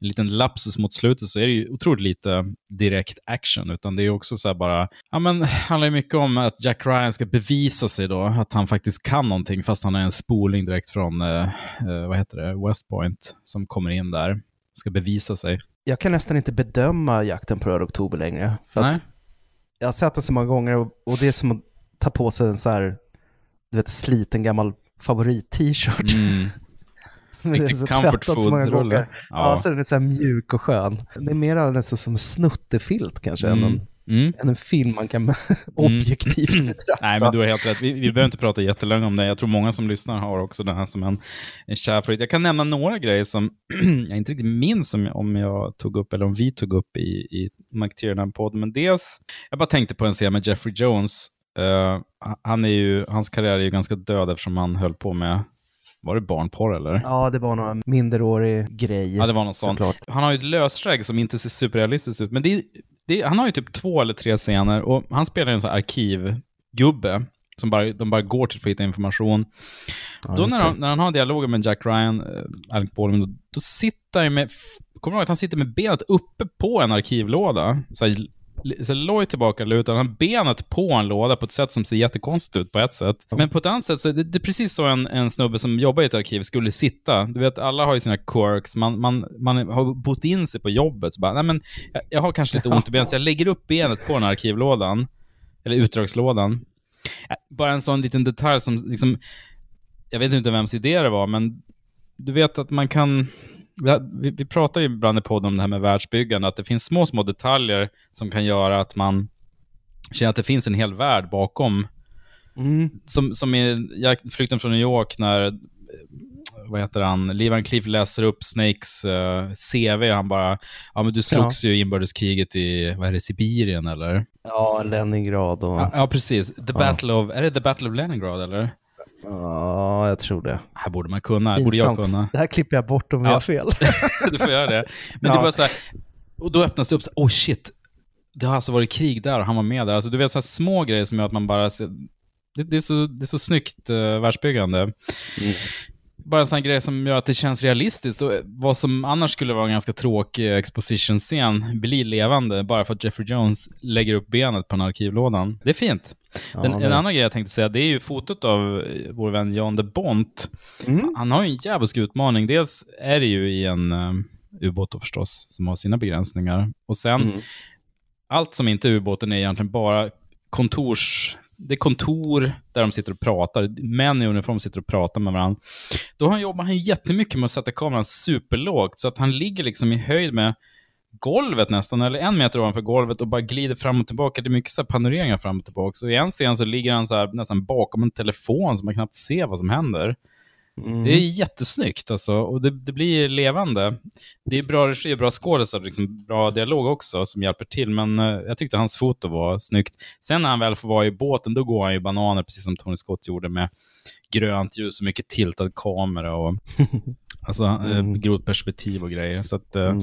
en liten lapsus mot slutet så är det ju otroligt lite direkt action, utan det är också så här bara, ja men, handlar ju mycket om att Jack Ryan ska bevisa sig då, att han faktiskt kan någonting, fast han är en spoling direkt från, eh, eh, vad heter det, West Point, som kommer in där, ska bevisa sig. jag kan nästan inte bedöma jakten på röd oktober längre. För Nej. att jag har sett den så många gånger och, och det är som att ta på sig en så här, du vet, sliten gammal favorit-t-shirt. Mm. <laughs> Riktig comfort food-rulle. Ja. Ja. så den är så här mjuk och skön. Det är mer nästan som snuttefilt kanske, än, en, Mm. än en film man kan <laughs> objektivt betrakta. Nej, men du har helt rätt. Vi, vi behöver inte prata jättelänge om det. Jag tror många som lyssnar har också den här som en, en kär favorit. Jag kan nämna några grejer som <clears throat> jag inte riktigt minns om, om jag tog upp, eller om vi tog upp i, i McTiernan-podden. Men dels, jag bara tänkte på en scen med Jeffrey Jones. Eh, han är ju, hans karriär är ju ganska död eftersom han höll på med, var det barnporr eller? Ja, det var några minderårig grej. Ja, det var något sånt. såklart. Han har ju ett lösdrägg som inte ser superrealistiskt ut, men det, det, han har ju typ två eller tre scener och han spelar en sån här arkivgubbe som bara, de bara går till för att hitta information. Ja, då när han, när han har dialogen med Jack Ryan, äh, Alec Baldwin, då, då sitter han ju med, kommer du ihåg att han sitter med benet uppe på en arkivlåda? Så här, så loj tillbaka lutad, han har benet på en låda på ett sätt som ser jättekonstigt ut på ett sätt. Men på ett annat sätt så det, det är precis så en, en snubbe som jobbar i ett arkiv skulle sitta. Du vet, alla har ju sina quirks, man, man, man har bott in sig på jobbet. Så bara, nej men, jag, jag har kanske lite ont i benet, så jag lägger upp benet på den här arkivlådan, eller utdragslådan. Ja, Bara en sån liten detalj som liksom, jag vet inte vems idé det var, men du vet att man kan... Vi, vi pratar ju ibland i podden om det här med världsbyggande, att det finns små, små detaljer som kan göra att man känner att det finns en hel värld bakom. Mm. Som, som i Flykten från New York när, vad heter han, Lee Van Cleef läser upp Snakes eh, CV han bara, ja men du slogs ju i inbördeskriget i, vad är det, Sibirien eller? Ja, Leningrad och... Ja, ja precis. The Battle of, är det The Battle of Leningrad eller? Ja, jag tror det. Här borde man kunna, här borde jag kunna. Det här klipper jag bort om vi Ja. har fel. <laughs> du får göra det. Men Ja. det bara så här, och då öppnas det upp så oh shit, det har alltså varit krig där och han var med där. Alltså du vet så här små grejer som gör att man bara ser, det, det, är, så, det är så snyggt uh, världsbyggande. Bara en sån grej som gör att det känns realistiskt. Och vad som annars skulle vara en ganska tråkig exposition-scen blir levande bara för att Jeffrey Jones lägger upp benet på den arkivlådan. Det är fint. Den, det- en annan grej jag tänkte säga, det är ju fotot av vår vän Jan de Bont. Mm. Han har ju en djävulsk utmaning. Dels är det ju i en, eh, ubåt förstås, som har sina begränsningar. Och sen, Mm. allt som inte är ubåten är egentligen bara kontors... Det är kontor där de sitter och pratar. Män i uniform sitter och pratar med varandra. Då har han jobbar han jättemycket med att sätta kameran superlågt, så att han ligger liksom i höjd med golvet nästan, eller en meter ovanför golvet och bara glider fram och tillbaka. Det är mycket så här panoreringar fram och tillbaka. Så i en scen så ligger han så här, nästan bakom en telefon så man knappt ser vad som händer. Mm. Det är jättesnyggt alltså, och det, det blir levande. Det är bra regi och bra skådisar, liksom bra dialog också som hjälper till, men eh, jag tyckte hans foto var snyggt. Sen när han väl får vara i båten, då går han ju bananer, precis som Tony Scott gjorde med grönt ljus och mycket tiltad kamera och <laughs> alltså, mm. grovt perspektiv och grejer. Så att, eh,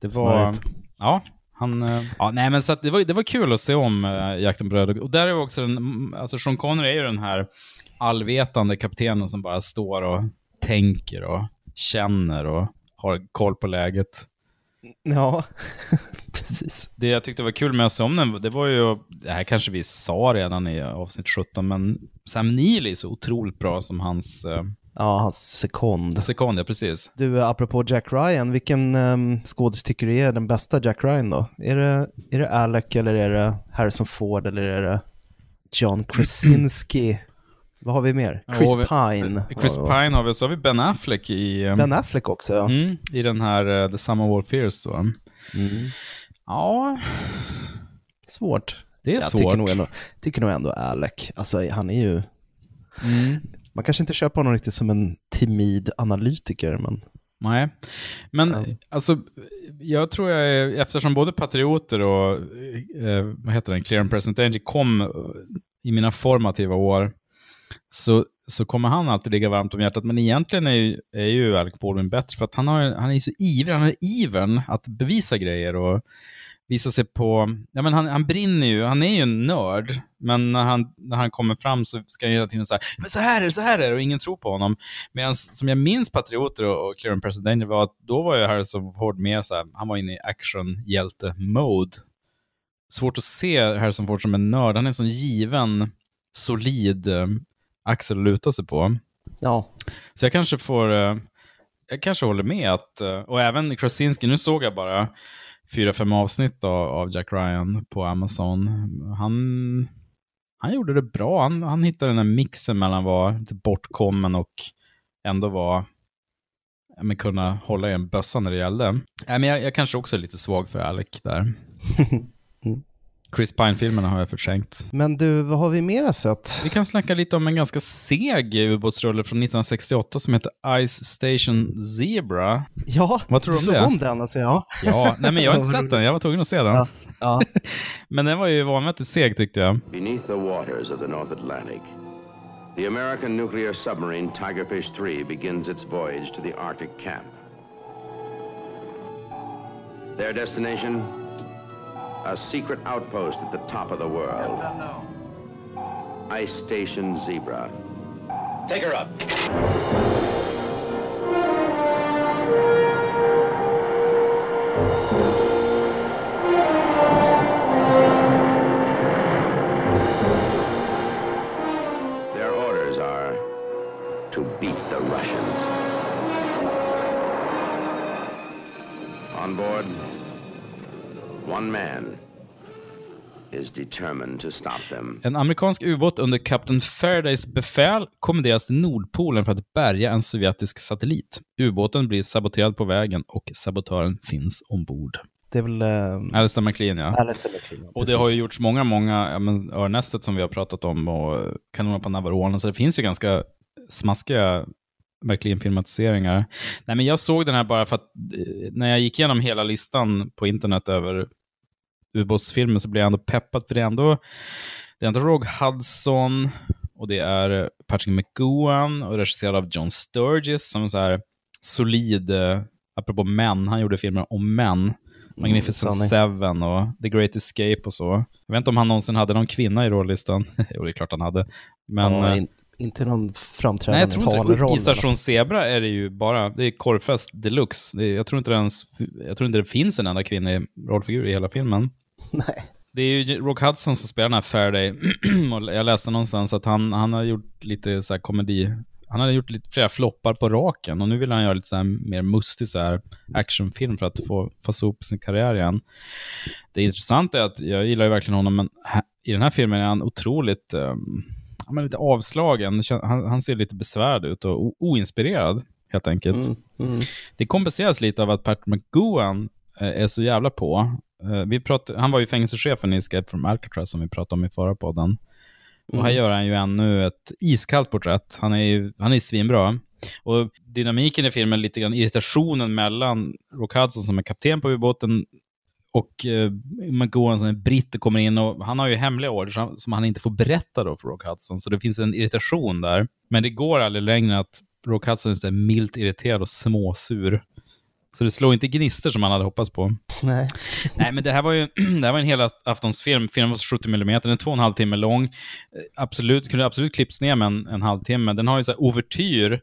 det var... Smart. Ja, han... eh, Ja, nej, men så det, var, det var kul att se om uh, Jakten på röda Och där är också den, mm, alltså Sean Connery är ju den här allvetande kaptenen som bara står och tänker och känner och har koll på läget. Ja, <laughs> precis. Det jag tyckte var kul med den, det var ju, det här kanske vi sa redan i avsnitt 17, men Sam Neill är så otroligt bra som hans eh, Ja, hans sekond. sekond, ja precis. Du, apropå Jack Ryan, vilken um, skådis tycker du är den bästa Jack Ryan då? Är det, är det Alec eller är det Harrison Ford eller är det John Krasinski? Vad har vi mer? Chris Ja, vi- Pine. Chris har. Pine har vi, så har vi Ben Affleck i, eh, Ben Affleck också, ja. mm, i den här eh, The Summer War Fears. Så. Mm. Ja, Svårt. det är Jag svårt. tycker nog, ändå, tycker nog ändå Alec. Alltså, han är ju... Mm. Man kanske inte köper honom riktigt som en timid analytiker, men... Nej, men Ja. alltså, jag tror jag är, eftersom både Patrioter och, eh, vad heter den, Clear and Present Danger kom i mina formativa år, så, så kommer han alltid ligga varmt om hjärtat. Men egentligen är ju, är ju Alec Baldwin bättre, för att han, har, han är så ivrig, han har ivern att bevisa grejer och visa sig på, ja men han, han brinner ju, han är ju en nörd, men när han, när han kommer fram så ska han hela tiden säga, men så här är det, så här är det, och ingen tror på honom. Medan som jag minns Patrioter och, och Clear and Present Danger var att då var ju Harrison Ford mer så här, han var inne i actionhjälte-mode. Svårt att se Harrison Ford som en nörd, han är en sån given, solid eh, axel att luta sig på. Ja, Så jag kanske får, eh, jag kanske håller med att, eh, och även Krasinski, nu såg jag bara fyra, fem avsnitt av, Jack Ryan på Amazon. Han, han gjorde det bra, han, han hittade den här mixen mellan att vara lite bortkommen och ändå vara, men kunna hålla i en bössa när det gällde. Nej, men jag, jag kanske också är lite svag för Alec där. <laughs> <laughs> Chris Pine-filmerna har jag förträngt. men du, vad har vi mera sett? Vi kan snacka lite om en ganska seg ubåtsrulle från 1968 som heter Ice Station Zebra. Ja, Vad tror du om det? om den alltså, ja. Ja, nej men jag har inte sett den, jag var tvungen att se den. Ja. ja. <laughs> Men den var ju vanvettigt seg tyckte jag. Beneath the waters of the North Atlantic, the American nuclear submarine Tigerfish 3 begins its voyage to the Arctic camp. Their destination? A secret outpost at the top of the world. Ice Station Zebra. Take her up. Their orders are to beat the Russians. On board, one man is determined to stop them. En amerikansk ubåt under kapten Faradays befäl kommenderas till Nordpolen för att bärga en sovjetisk satellit. Ubåten blir saboterad på vägen och sabotören finns ombord. Det är väl... Eh, Alistair McLean, ja. Alistair McLean, Och det har ju gjorts många, många, ja, men Örnästet som vi har pratat om och Kanonerna på Navarone, så det finns ju ganska smaskiga McLean-filmatiseringar. Nej, men jag såg den här bara för att eh, när jag gick igenom hela listan på internet över ubåtsfilmer så blev jag ändå peppad, för det är ändå, det är ändå Rogue Hudson och det är Patrick McGowan och regisserad av John Sturges som så här solid, eh, apropå män, han gjorde filmer om män. Magnificent sanning. Seven och The Great Escape och så. Jag vet inte om han någonsin hade någon kvinna i rollistan. <laughs> jo, det är klart han hade. Men, ja, eh, in, inte någon framträdande nej, jag tror inte det. talroll. I Station Zebra är det ju bara, det är korvfest deluxe. Det är, jag, tror inte ens, jag tror inte det finns en enda kvinnlig rollfigur i hela filmen. <laughs> Nej. Det är ju Rock Hudson som spelar den här Faraday. <clears throat> jag läste någonstans att han, han har gjort lite så komedi han hade gjort lite, flera floppar på raken och nu vill han göra lite så mer mustig så här actionfilm för att få fasa ihop sin karriär igen. Det intressanta är att jag gillar ju verkligen honom, men i den här filmen är han otroligt um, han är lite avslagen. Han, han, ser lite besvärd ut och oinspirerad, helt enkelt. Mm, mm. Det kompenseras lite av att Patrick McGowan eh, är så jävla på. Eh, vi prat, han var ju fängelsechefen i Escape from Alcatraz som vi pratade om i förra podden. Och här Mm. gör han ju ännu ett iskallt porträtt. Han är ju han är svinbra. Och dynamiken i filmen, lite grann irritationen mellan Rock Hudson som är kapten på ubåten och eh, McGowan som är britt och kommer in och han har ju hemliga order som, han inte får berätta då för Rock Hudson. Så det finns en irritation där. Men det går aldrig längre att Rock Hudson är milt irriterad och småsur. Så det slår inte gnister som han hade hoppats på. Nej. <laughs> Nej, men det här var ju <clears throat> det här var en hela aftonsfilm. Filmen var 70 mm, den är två och en halv timme lång. Eh, Absolut, kunde absolut klippts ner med en, en halvtimme. Den har ju så här ouvertyr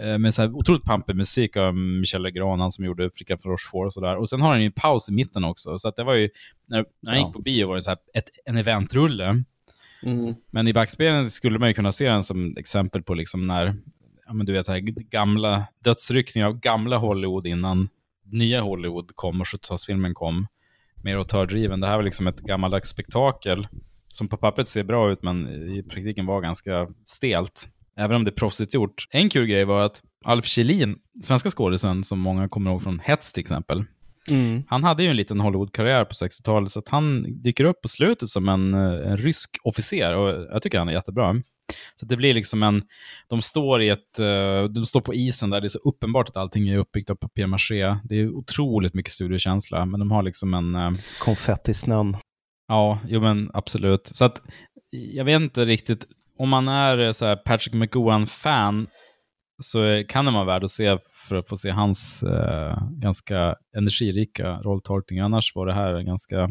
eh, med så här otroligt pampig musik av Michel Legrand, han som gjorde Fricka från Rochefort och sådär. Och sen har den ju paus i mitten också. Så att det var ju, när, när jag Ja. gick på bio var det så ett, en eventrulle. Mm. Men i backspegeln skulle man ju kunna se den som exempel på liksom när, ja men du vet, här gamla dödsryckningar av gamla Hollywood innan nya Hollywood kom och 70-talsfilmen kom. Mer autördriven. Det här var liksom ett gammaldags spektakel som på pappret ser bra ut, men i praktiken var ganska stelt. Även om det är proffsigt gjort. En kul grej var att Alf Kjellin, svenska skådisen som många kommer ihåg från Hets till exempel, Mm. han hade ju en liten Hollywood-karriär på 60-talet, så att han dyker upp på slutet som en, eh, en rysk officer och jag tycker han är jättebra. Så det blir liksom en, de står i ett, eh, de står på isen där det är så uppenbart att allting är uppbyggt av papier-maché. Det är otroligt mycket studiokänsla, men de har liksom en, eh, Konfettisnön. ja, jo men absolut. Så att, jag vet inte riktigt, om man är eh, så Patrick McGowan-fan så kan det vara värd att se för att få se hans eh, ganska energirika rolltolkning. Annars var det här ganska,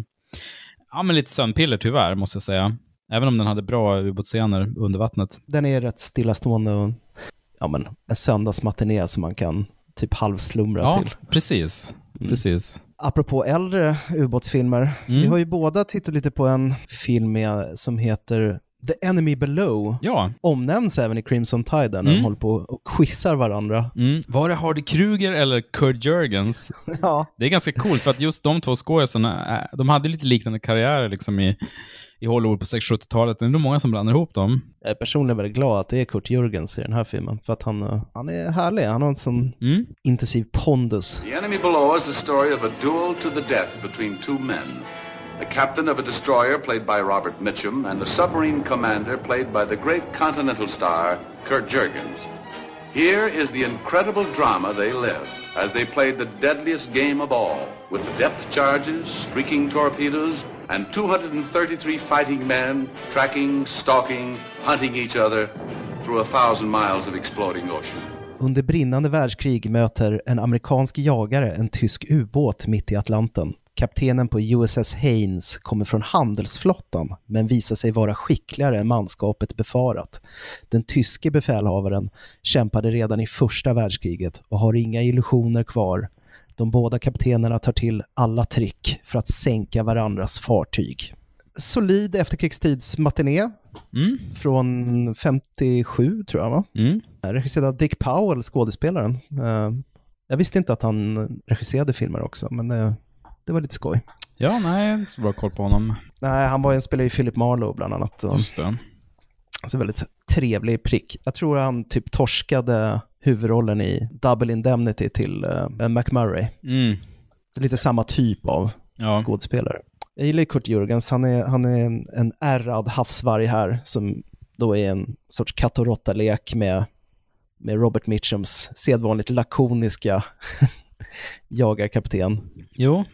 ja men lite sömnpiller tyvärr, måste jag säga. Även om den hade bra ubåtsscener under vattnet. Den är rätt stillastående och ja, men, en söndagsmatiné som man kan typ halvslumra Ja, till. precis. Precis. Apropå äldre ubåtsfilmer, Mm. vi har ju båda tittat lite på en film med, som heter The Enemy Below. Ja. Omnämns även i Crimson Tide när Mm. de håller på och quizar varandra. Mm. Var det Hardy Kruger eller Kurt Jurgens? <laughs> Ja. Det är ganska coolt för att just de två skådisarna, äh, de hade lite liknande karriärer liksom i, i Hollywood på 60-70-talet. Det är nog många som blandar ihop dem. Jag är personligen väldigt glad att det är Kurt Jürgens i den här filmen, för att han, eh, han är härlig. Han har en sån Mm. intensiv pondus. The Enemy Below is the story of a duel to the death between two men. The captain of a destroyer, played by Robert Mitchum, and the submarine commander, played by the great continental star, Kurt Jurgens. Here is the incredible drama they lived as they played the deadliest game of all, with the depth charges, streaking torpedoes, and 233 fighting men tracking, stalking, hunting each other through a thousand miles of exploding ocean. Under brinnande världskrig möter en amerikansk jagare en tysk ubåt mitt i Atlanten. Kaptenen på USS Haynes kommer från handelsflottan, men visar sig vara skickligare än manskapet befarat. Den tyske befälhavaren kämpade redan i första världskriget och har inga illusioner kvar. De båda kaptenerna tar till alla trick för att sänka varandras fartyg. Solid efterkrigstidsmatiné Mm. från 57 tror jag va? Mm. Regisserad av Dick Powell, skådespelaren. Eh, Jag visste inte att han regisserade filmer också, men eh, det var lite skoj. Ja, nej, inte så bra koll på honom. Nej, han var en spelare i Philip Marlowe bland annat. Just det. Alltså väldigt trevlig prick. Jag tror han typ torskade huvudrollen i Double Indemnity till uh, McMurray. Mm. Lite samma typ av Ja. skådespelare. Jag gillar Kurt Jürgens, han är, han är en, en ärrad havsvarg här som då är en sorts katt och råtta-lek med, med Robert Mitchums sedvanligt lakoniska jagarkapten. Jo,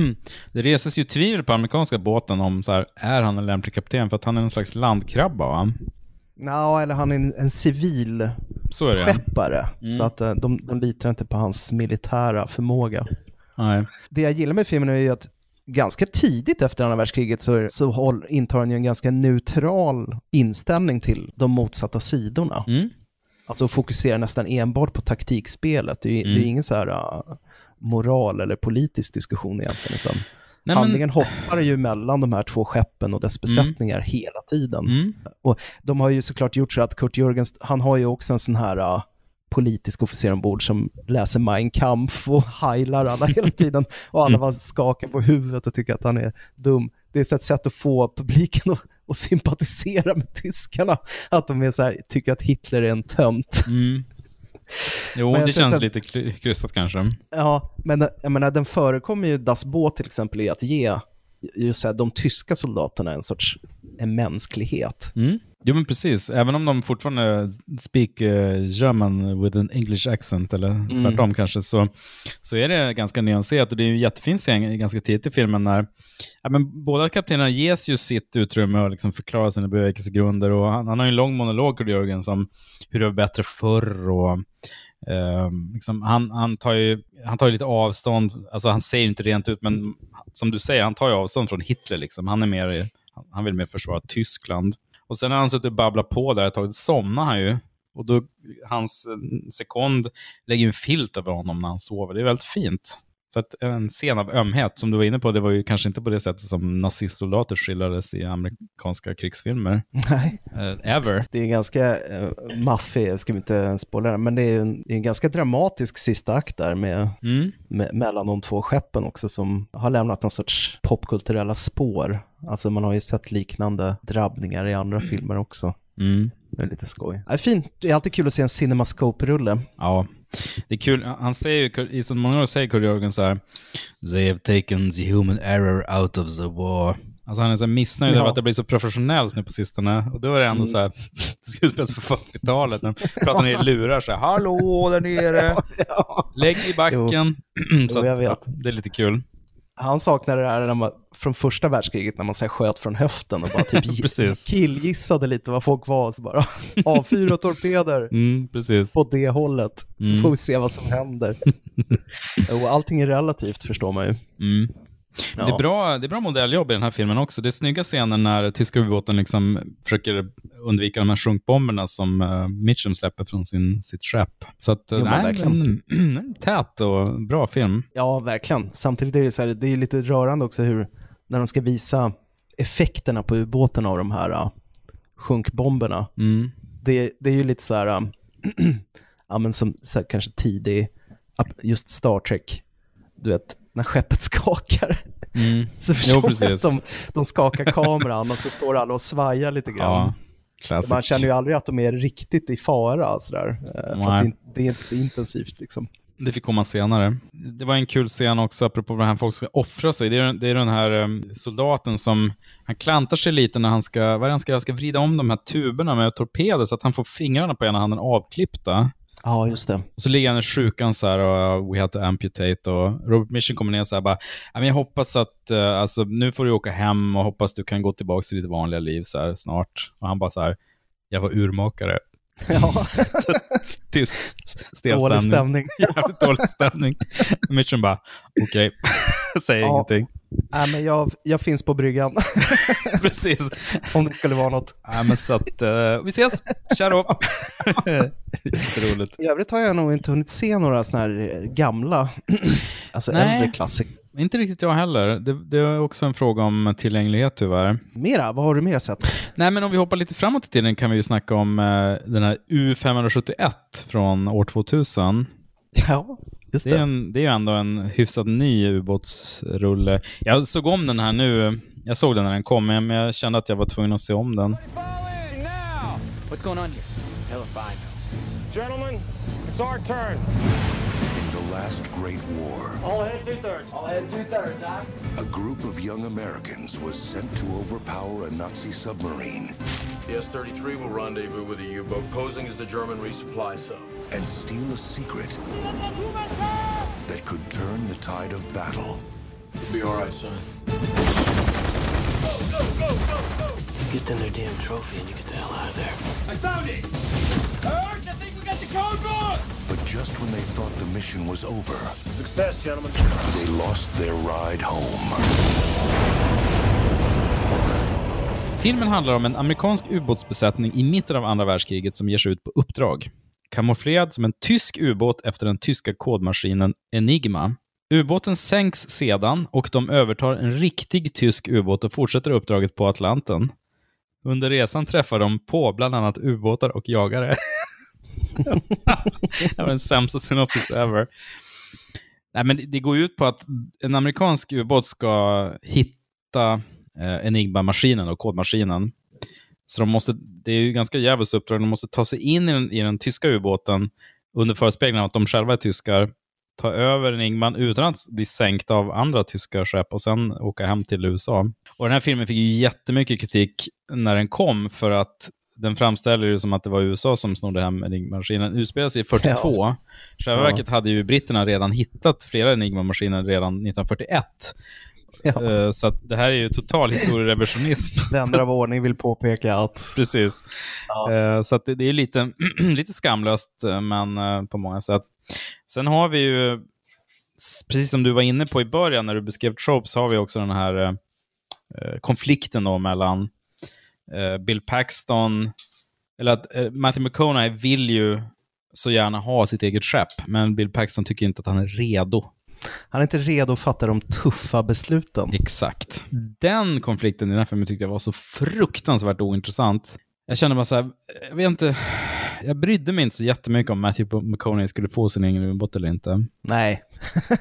<clears throat> det reses ju tvivel på amerikanska båten om så här, är han en lämplig kapten? För att han är en slags landkrabba, va? Ja, eller han är en, en civil Så är det. skeppare, Mm. så att eh, de, de litar inte på hans militära förmåga. Nej. Det jag gillar med filmen är ju att ganska tidigt efter andra världskriget så, så håll, intar han ju en ganska neutral inställning till de motsatta sidorna. Mm. Alltså fokuserar nästan enbart på taktikspelet. Det är, det är Mm. ingen så här uh, moral eller politisk diskussion egentligen. Utan men- Handlingen hoppar ju mellan de här två skeppen och dess besättningar hela tiden. Mm. Och de har ju såklart gjort så att Kurt Jürgens, han har ju också en sån här uh, politisk officer ombord som läser Mein Kampf och heilar alla hela <laughs> tiden. Och alla bara skakar på huvudet och tycker att han är dum. Det är ett sätt att få publiken att, att sympatisera med tyskarna. Att de är så här, tycker att Hitler är en tönt. Mm. Jo, Men det känns att- lite kry- krystat kanske. Ja, men jag menar, den förekommer ju, Das Boot till exempel, i att ge just så här, de tyska soldaterna en sorts en mänsklighet. Mm. Jo, men precis. Även om de fortfarande speak uh, German with an English accent, eller Mm. tvärtom kanske, så, så är det ganska nyanserat. Och det är ju jättefin scen ganska tidigt i filmen när ja, men båda kaptenerna ges ju sitt utrymme att liksom förklara sina bevekelsegrunder. Och han, han har ju en lång monolog, Kurt Jörgen, som hur det var bättre förr. Och, Uh, liksom, han, han, tar ju, han tar ju lite avstånd, alltså han säger inte rent ut, men som du säger, han tar ju avstånd från Hitler. Liksom. Han, är mer, han vill mer försvara Tyskland. Och sen när han suttit och babblat på där ett tag, då somnar han ju. Och då, hans eh, sekond lägger en filt över honom när han sover. Det är väldigt fint. Så att en scen av ömhet, som du var inne på, det var ju kanske inte på det sättet som nazistsoldater skildrades i amerikanska krigsfilmer. Nej. Eh, ever. Det är en ganska uh, maffig, jag ska inte spoila den, men det är en, det är en ganska dramatisk sista akt där med, Mm. med, mellan de två skeppen också som har lämnat någon sorts popkulturella spår. Alltså man har ju sett liknande drabbningar i andra filmer också. Mm. Det är lite skoj. Ja, fint, det är alltid kul att se en CinemaScope-rulle. Ja, det är kul. Han säger ju, i så många år säger Kurt Jörgen så här, They have taken the human error out of the war. Alltså han är så missnöjd Ja. över att det blir så professionellt nu på sistone. Och då är det ändå Mm. så här, <laughs> det skulle spelas på 40-talet. När de pratar ner <laughs> i lurar så här, hallå där nere, <laughs> lägg i backen. <clears throat> så Jo, jag att, ja, det är lite kul. Han saknar det här när man, från första världskriget när man så sköt från höften och bara typ <laughs> killgissade lite vad folk var. Så bara <laughs> avfyra torpeder Mm, på det hållet. Så Mm. får vi se vad som händer. <laughs> och allting är relativt förstår man ju. Mm. Ja. Det, är bra, det är bra modelljobb i den här filmen också. Det är snygga scener när tyska ubåten liksom försöker undvika de här sjunkbomberna som uh, Mitchum släpper från sin, sitt skepp. Så att, uh, Jo, nej, verkligen. <clears throat> en, tät och bra film. Ja, verkligen. Samtidigt är det, så här, det är lite rörande också hur, när de ska visa effekterna på ubåten av de här uh, sjunkbomberna. Mm. Det, det är ju lite så här, um, <clears throat> ja men som så här, kanske tidig, just Star Trek, du vet, när skeppet skakar. Mm. Så Jo, förstår man precis. att de, de skakar kameran och så står alla och svajar lite grann. Ja. Man känner ju aldrig att de är riktigt i fara sådär. eh, För att Nej. det, inte- det är inte så intensivt liksom. Det fick komma senare. Det var en kul scen också, apropå vad han folk ska offra sig. Det är, det är den här um, soldaten som, han klantar sig lite när han ska, vad är det han ska, jag ska vrida om de här tuberna med torpeder så att han får fingrarna på ena handen avklippta. Ja, just det. Och så ligger han i sjukan så här och uh, we have to amputate och Robert Mission kommer ner så här bara, "Ja, men jag hoppas att, uh, alltså nu får du åka hem och hoppas du kan gå tillbaka till ditt vanliga liv så här snart. Och han bara så här, jag var urmakare. Ja. <laughs> Tyst, stel Dålig stämning. stämning. <laughs> Jävligt dålig stämning. Mission bara, okej, <laughs> säger Ja. ingenting. Nej, men jag, jag finns på bryggan. <laughs> Precis. Om det skulle vara något. Ja, men så att, uh, vi ses, tja då. <laughs> Jätteroligt. I övrigt har jag nog inte hunnit se några sådana här eh, gamla, <clears throat> alltså Nej. äldre klassiker. Inte riktigt jag heller. Det, det är också en fråga om tillgänglighet tyvär. Mera, vad har du mer sett? Nej, men om vi hoppar lite framåt i tiden kan vi ju snacka om eh, den här U571 från år 2000. Ja, just Det är, en, det är ju ändå en hyfsat ny ubåtsrulle. Jag såg om den här nu. Jag såg den när den kom, men jag kände att jag var tvungen att se om den. What's going on here? Hell if I know. Gentlemen, it's our turn. In the last Great War, All ahead two thirds. All ahead two thirds, huh? a group of young Americans was sent to overpower a Nazi submarine The S-33 will rendezvous with a U-boat posing as the German resupply sub. and steal a secret that could turn the tide of battle. You'll be all right, son. Go, go, go, go, go! Get them their damn trophy and you get the hell out of there. I found it! First, I think got the code book! But just when they thought the mission was over, Success, gentlemen. they lost their ride home. Filmen handlar om en amerikansk ubåtsbesättning i mitten av andra världskriget som ger sig ut på uppdrag. Kamouflerad som en tysk ubåt efter den tyska kodmaskinen Enigma. Ubåten sänks sedan och de övertar en riktig tysk ubåt och fortsätter uppdraget på Atlanten. Under resan träffar de på bland annat ubåtar och jagare. <laughs> det var den sämsta synopsis ever. Nej, men det går ut på att en amerikansk ubåt ska hitta eh, Enigma-maskinen och kodmaskinen. Så de måste, det är ju ganska djävulskt uppdrag. De måste ta sig in i den, i den tyska ubåten under förespegling av att de själva är tyskar, ta över Enigman utan att bli sänkt av andra tyska skepp och sen åka hem till USA. Och den här filmen fick ju jättemycket kritik när den kom för att den framställer det som att det var USA som snodde hem Enigma-maskinen. Utspelar sig i 42. Ja. I själva Ja. verket hade ju britterna redan hittat flera Enigma-maskiner redan 1941. Eh, Så att det här är ju total historierevisionism. <laughs> Vänner av ordning vill påpeka att... Precis. Eh, Så att det, det är lite, <clears throat> lite skamlöst, eh, men på många sätt. Sen har vi ju, precis som du var inne på i början när du beskrev tropes, har vi också den här konflikten då mellan Bill Paxton, eller att eh, Matthew McConaughey vill ju så gärna ha sitt eget skepp, men Bill Paxton tycker inte att han är redo. Han är inte redo att fatta de tuffa besluten. Exakt. Den konflikten i den här filmen tyckte jag var så fruktansvärt ointressant. Jag kände bara så här, jag vet inte, jag brydde mig inte så jättemycket om Matthew McConaughey skulle få sin egen ubåt eller inte. Nej,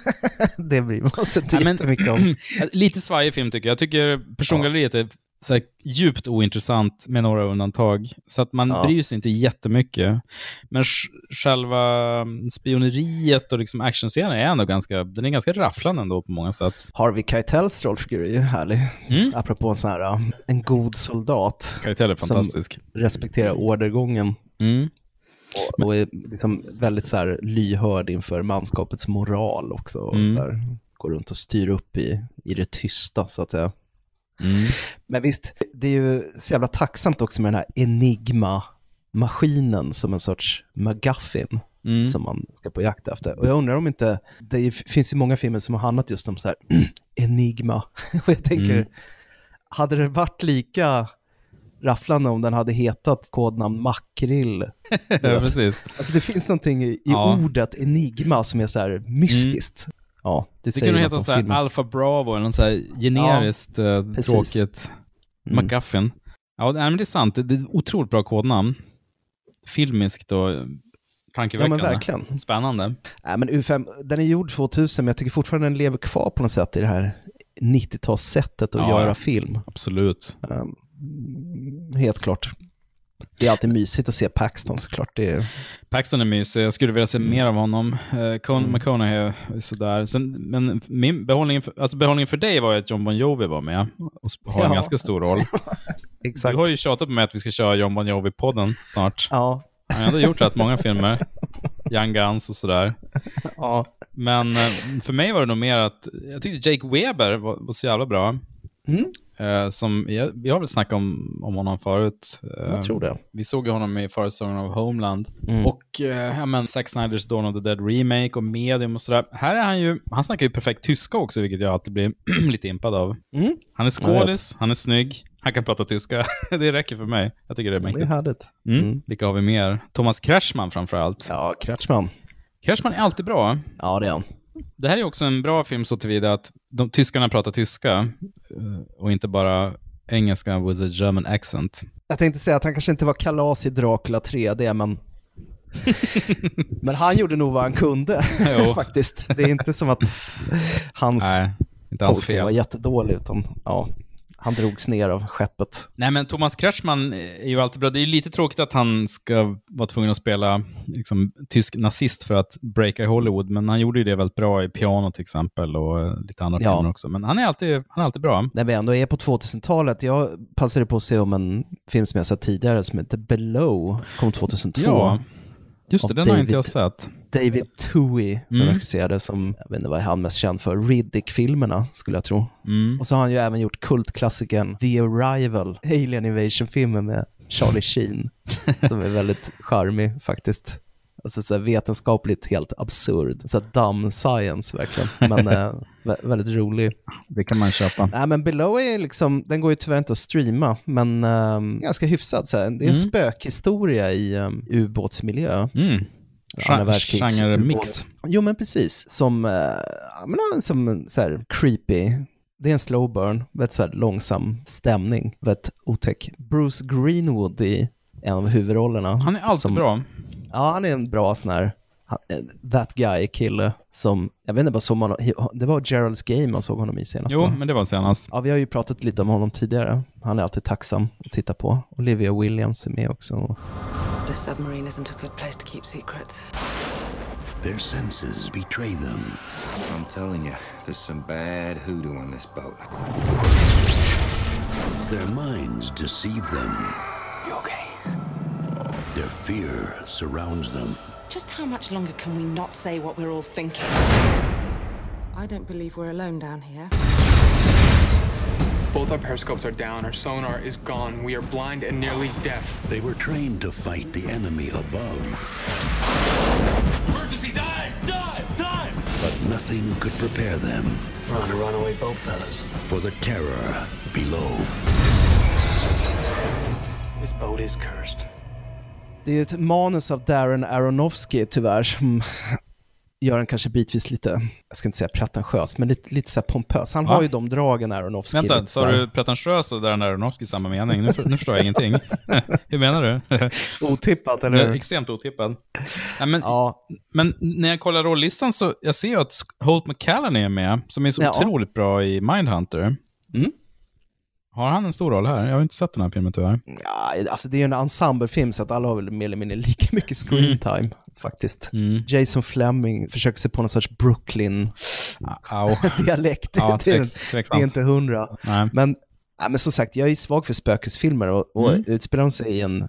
<laughs> det bryr man sig inte men- jättemycket om. <clears throat> Lite svajig film tycker jag. Jag tycker persongalleriet är så här djupt ointressant med några undantag. Så att man Ja. bryr sig inte jättemycket. Men sj- själva spioneriet och liksom actionscenen är ändå ganska, den är ganska rafflande ändå på många sätt. Harvey Keitels rollfigur är ju härlig. Mm. Apropå en sån här, uh, en god soldat. Karaktär är fantastisk. Som respekterar ordergången. Mm. Och, och är liksom väldigt så här lyhörd inför manskapets moral också. Och Mm. så här, går runt och styr upp i, i det tysta så att säga. Mm. Men visst, det är ju så jävla tacksamt också med den här Enigma-maskinen som en sorts McGuffin Mm. som man ska på jakt efter. Och jag undrar om inte, det finns ju många filmer som har handlat just om så här <clears throat> Enigma. <laughs> Och jag tänker, Mm. hade det varit lika rafflande om den hade hetat kodnamn Makrill? <laughs> Ja, precis. Alltså det finns någonting i, Ja. ordet enigma som är så här mystiskt. Ja, det, Det säger kunde heta om så här filmen. Alpha Bravo eller något så här generiskt eh, precis. tråkigt. Mm. McGuffin. Ja, men det är sant. Det är ett otroligt bra kodnamn. Filmiskt och eh, Ja tankeväckande. men verkligen. Spännande. Nej, men U5, den är gjord 2000 men jag tycker fortfarande den lever kvar på något sätt i det här 90-talssättet att Ja, göra ja. film. Absolut. Um, helt klart. Det är alltid mysigt att se Paxton såklart. Det är, Paxton är mysig. Jag skulle vilja se mer av honom. Uh, Con McConaughey är sådär. Sen, men min behållning för, alltså behållningen för dig var ju att John Bon Jovi var med och har en Ja. ganska stor roll. <laughs> exakt. Du har ju tjatat på mig att vi ska köra John Bon Jovi-podden snart. Ja, Han har ändå gjort rätt många filmer. Young Guns och sådär. ja. Men eh, för mig var det nog mer att jag tyckte Jake Weber var, var så jävla bra. Mm. Eh, som, jag, vi har väl snackat om, om honom förut. Eh, Jag tror det. Vi såg honom i förra säsongen av Homeland. Mm. Och eh, ja, men Zack Snyders Dawn of the Dead Remake och Medium och sådär. Här är han ju, han snackar ju perfekt tyska också, vilket jag alltid blir <clears throat> lite impad av. Mm. Han är Jag skådis, han är snygg, han kan prata tyska. <laughs> det räcker för mig. Jag tycker det är Det är mäktigt. härligt. Mm. Mm. Vilka har vi mer? Thomas Kretschmann framför allt. Ja, Kretschmann. Kretschmann är alltid bra. Ja, det är han. Det här är också en bra film så tillvida att de, tyskarna pratar tyska eh, och inte bara engelska with a German accent. Jag tänkte säga att han kanske inte var kalas i Dracula 3D, men... men han gjorde nog vad han kunde, <laughs> faktiskt. Det är inte som att hans Nej, inte hans tolkning var jättedålig, utan ja, han drogs ner av skeppet. Nej, men Thomas Kretschmann är ju alltid bra. Det är ju lite tråkigt att han ska vara tvungen att spela liksom, tysk nazist för att breaka i Hollywood, men han gjorde ju det väldigt bra i Piano till exempel och eh, lite andra Ja. filmer också. Men han är alltid, han är alltid bra. När vi ändå är på 2000-talet, jag passade på att se om en film som jag sett tidigare som heter Below, kom 2002. Ja, just det, den har inte David- jag sett. David Toohey som Mm. regisserade som, jag vet inte vad är han mest känd för, Riddick-filmerna skulle jag tro. Mm. Och så har han ju även gjort kultklassikern The Arrival, Alien Invasion-filmen med Charlie Sheen, <laughs> som är väldigt charmig faktiskt. Alltså så här vetenskapligt helt absurd, så här dumb science verkligen, men eh, <laughs> vä- väldigt rolig. Det kan man köpa. Nej men Below är liksom, den går ju tyvärr inte att streama, men ehm, ganska hyfsad. Så här. Det är en Mm. spökhistoria i um, ubåtsmiljö. Mm. Genre-mix. Jo, men precis. Som, eh, men, som så här creepy. Det är en slow burn, vet, så långsam stämning, vet, otäck. Bruce Greenwood i en av huvudrollerna. Han är alltid som, bra. Ja, han är en bra sån här eh, that guy-kille som, jag vet inte vad som man, det var Gerald's Game man såg honom i senast. Jo, men det var senast. Ja, vi har ju pratat lite om honom tidigare. Han är alltid tacksam att titta på. Olivia Williams är med också. The submarine isn't a good place to keep secrets. Their senses betray them. I'm telling you, there's some bad hoodoo on this boat. Their minds deceive them. You okay? Their fear surrounds them. Just how much longer can we not say what we're all thinking? I don't believe we're alone down here. Both our periscopes are down, our sonar is gone, we are blind and nearly deaf. They were trained to fight the enemy above, Emergency dive! Dive! Dive! but nothing could prepare them We're on a runaway boat, fellas. for the terror below. This boat is cursed. Det är ett manus av Darren Aronofsky tyvärr som <laughs> gör den kanske bitvis lite, jag ska inte säga pretentiös, men lite, lite så här pompös. Han Va? har ju de dragen Aronofsky. Vänta, sa du pretentiös och där Aronofsky i samma mening? Nu, nu förstår jag ingenting. <laughs> Hur menar du? <laughs> Otippat, eller Ja, hur? Extremt otippad. Ja, men, men när jag kollar rollistan så jag ser jag att Holt McCallany är med, som är så Ja. otroligt bra i Mindhunter. Mm. Har han en stor roll här? Jag har inte sett den här filmen tyvärr. Ja, alltså det är ju en ensemblefilm så att alla har väl mer eller mindre lika mycket screen Mm. time faktiskt. Jason Fleming försöker sig på någon sorts Brooklyn-dialekt. <laughs> Ja, det, är- inte hundra. Men, ja, men som sagt, jag är svag för spökesfilmer och, och Mm. utspelar de sig i en,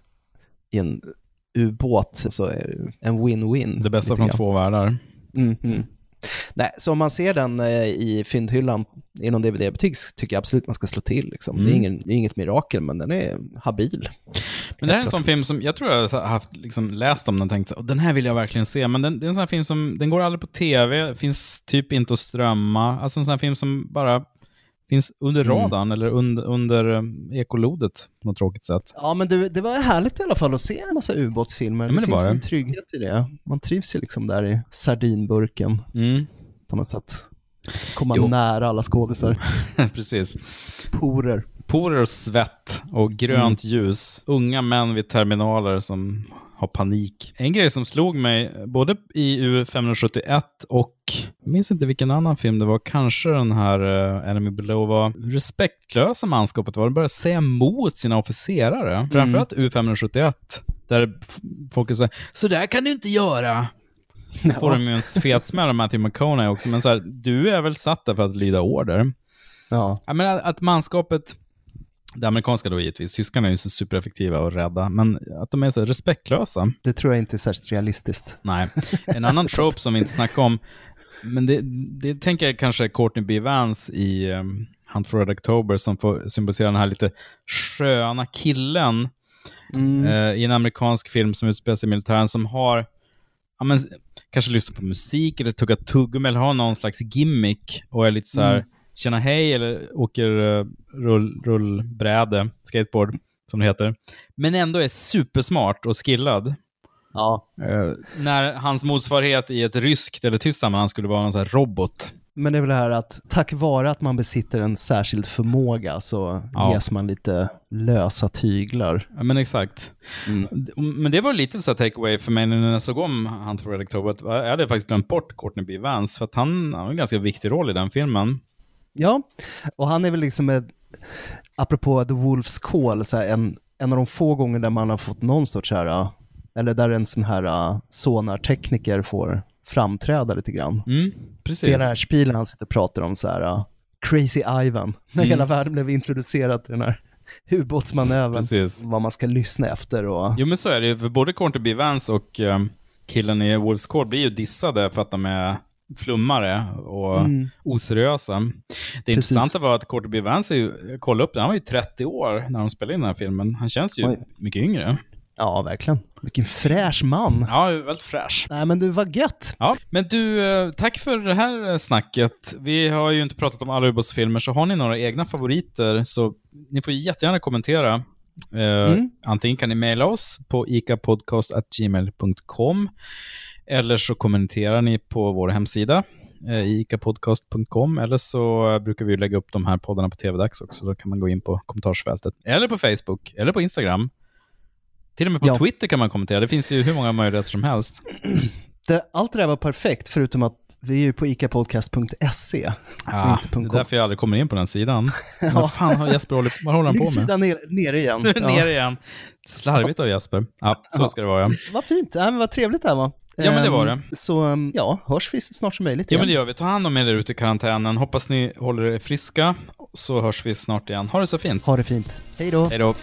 i en ubåt så är det en win-win. Det bästa från två världar. Mhm. Nej, så om man ser den eh, i fyndhyllan i någon DVD-butik tycker jag absolut man ska slå till. Liksom. Det, är Mm. ingen, det är inget mirakel, men den är habil. Men det här är en sån film som, jag tror jag har haft, liksom, läst om den och tänkt "Åh, den här vill jag verkligen se, men den, det är en sån här film som, den går aldrig på tv, finns typ inte att strömma, alltså en sån här film som bara finns under Mm. radarn eller under, under um, ekolodet på något tråkigt sätt. Ja, men du, det var härligt i alla fall att se en massa ubåtsfilmer. Ja, men det finns det. en trygghet i det. Man trivs ju liksom där i sardinburken Mm. på något sätt. Komma Jo. nära alla skådisar. <laughs> Precis. Porer. Porer och svett och grönt ljus. Unga män vid terminaler som har panik. En grej som slog mig, både i U571 och, jag minns inte vilken annan film det var, kanske den här uh, Enemy Below, var respektlösa manskapet var. De började säga emot sina officerare. Framförallt U571, där folk säger så där kan du inte göra. Får de ju en fet smäll av Matthew McConaughey också, men så här, du är väl satt där för att lyda order. Ja. Jag menar att manskapet, det amerikanska då givetvis, tyskarna är ju så supereffektiva och rädda, men att de är så respektlösa. Det tror jag inte är särskilt realistiskt. Nej. En annan <laughs> trope som vi inte snackar om, men det, det tänker jag kanske Courtney B. Vance i um, Hunt for Red October som får symbolisera den här lite sköna killen Mm. eh, i en amerikansk film som utspelar sig i militären som har, ja, men, kanske lyssnar på musik eller tuggar tuggummi eller har någon slags gimmick och är lite så här, Mm. Tjena hej eller åker uh, rull, rullbräde, skateboard som det heter. Men ändå är supersmart och skillad. Ja. Eh, när hans motsvarighet i ett ryskt eller tyskt sammanhang skulle vara någon sån här robot. Men det är väl det här att tack vare att man besitter en särskild förmåga så Ja. ges man lite lösa tyglar. Ja, men exakt. Men det var lite så här takeaway för mig när jag såg om Hunt for Red October. Jag hade faktiskt glömt bort Courtney B. Vance, för att han har en ganska viktig roll i den filmen. Ja, och han är väl liksom ett, apropå The Wolf's Call, så en, en av de få gånger där man har fått någon sorts här, eller där en sån här uh, sonartekniker får framträda lite grann. Mm, precis. Det är den här spilen han sitter och pratar om så här, uh, Crazy Ivan, när Mm. hela världen blev introducerad till den här <laughs> ubåtsmanövern, Precis. vad man ska lyssna efter och Jo men så är det ju, för både B. Vance och eh, killen i Wolf's Call blir ju dissade för att de är flummare och Mm. oseriösa. Det Precis. intressanta var att Courtney B. Vance, är ju, kollade upp det, han var ju 30 år när de spelade in den här filmen. Han känns ju Oj. mycket yngre. Ja, verkligen. Vilken fräsch man. Ja, väldigt fräsch. Nej, men du, var gött. Ja, men du, eh, tack för det här eh, snacket. Vi har ju inte pratat om alla ubåtsfilmer, så har ni några egna favoriter så ni får jättegärna kommentera. Eh, Mm. Antingen kan ni mejla oss på icapodcast.gmail.com Eller så kommenterar ni på vår hemsida, eh, icapodcast.com, eller så brukar vi lägga upp de här poddarna på TV-dags också. Då kan man gå in på kommentarsfältet. Eller på Facebook, eller på Instagram. Till och med på Ja. Twitter kan man kommentera. Det finns ju hur många möjligheter som helst. <clears throat> Det, allt det där var perfekt, förutom att vi är ju på icapodcast.se. Ah, inte det är därför jag aldrig kommer in på den sidan. <laughs> Ja. Vad fan har Jesper hållit, vad håller han på med? sidan ner, nere igen. Nu är Ja. ner igen. <laughs> Slarvigt av Jesper. Ja, så Ja. ska det vara. Ja. Vad fint, ja, men vad trevligt det här var. Ja, men det var Ehm, Så ehm, ja, hörs vi snart som möjligt Ja, igen. men det gör vi. Ta hand om er där ute i karantänen. Hoppas ni håller er friska, så hörs vi snart igen. Ha det så fint. Ha det fint. Hej då. Hej då.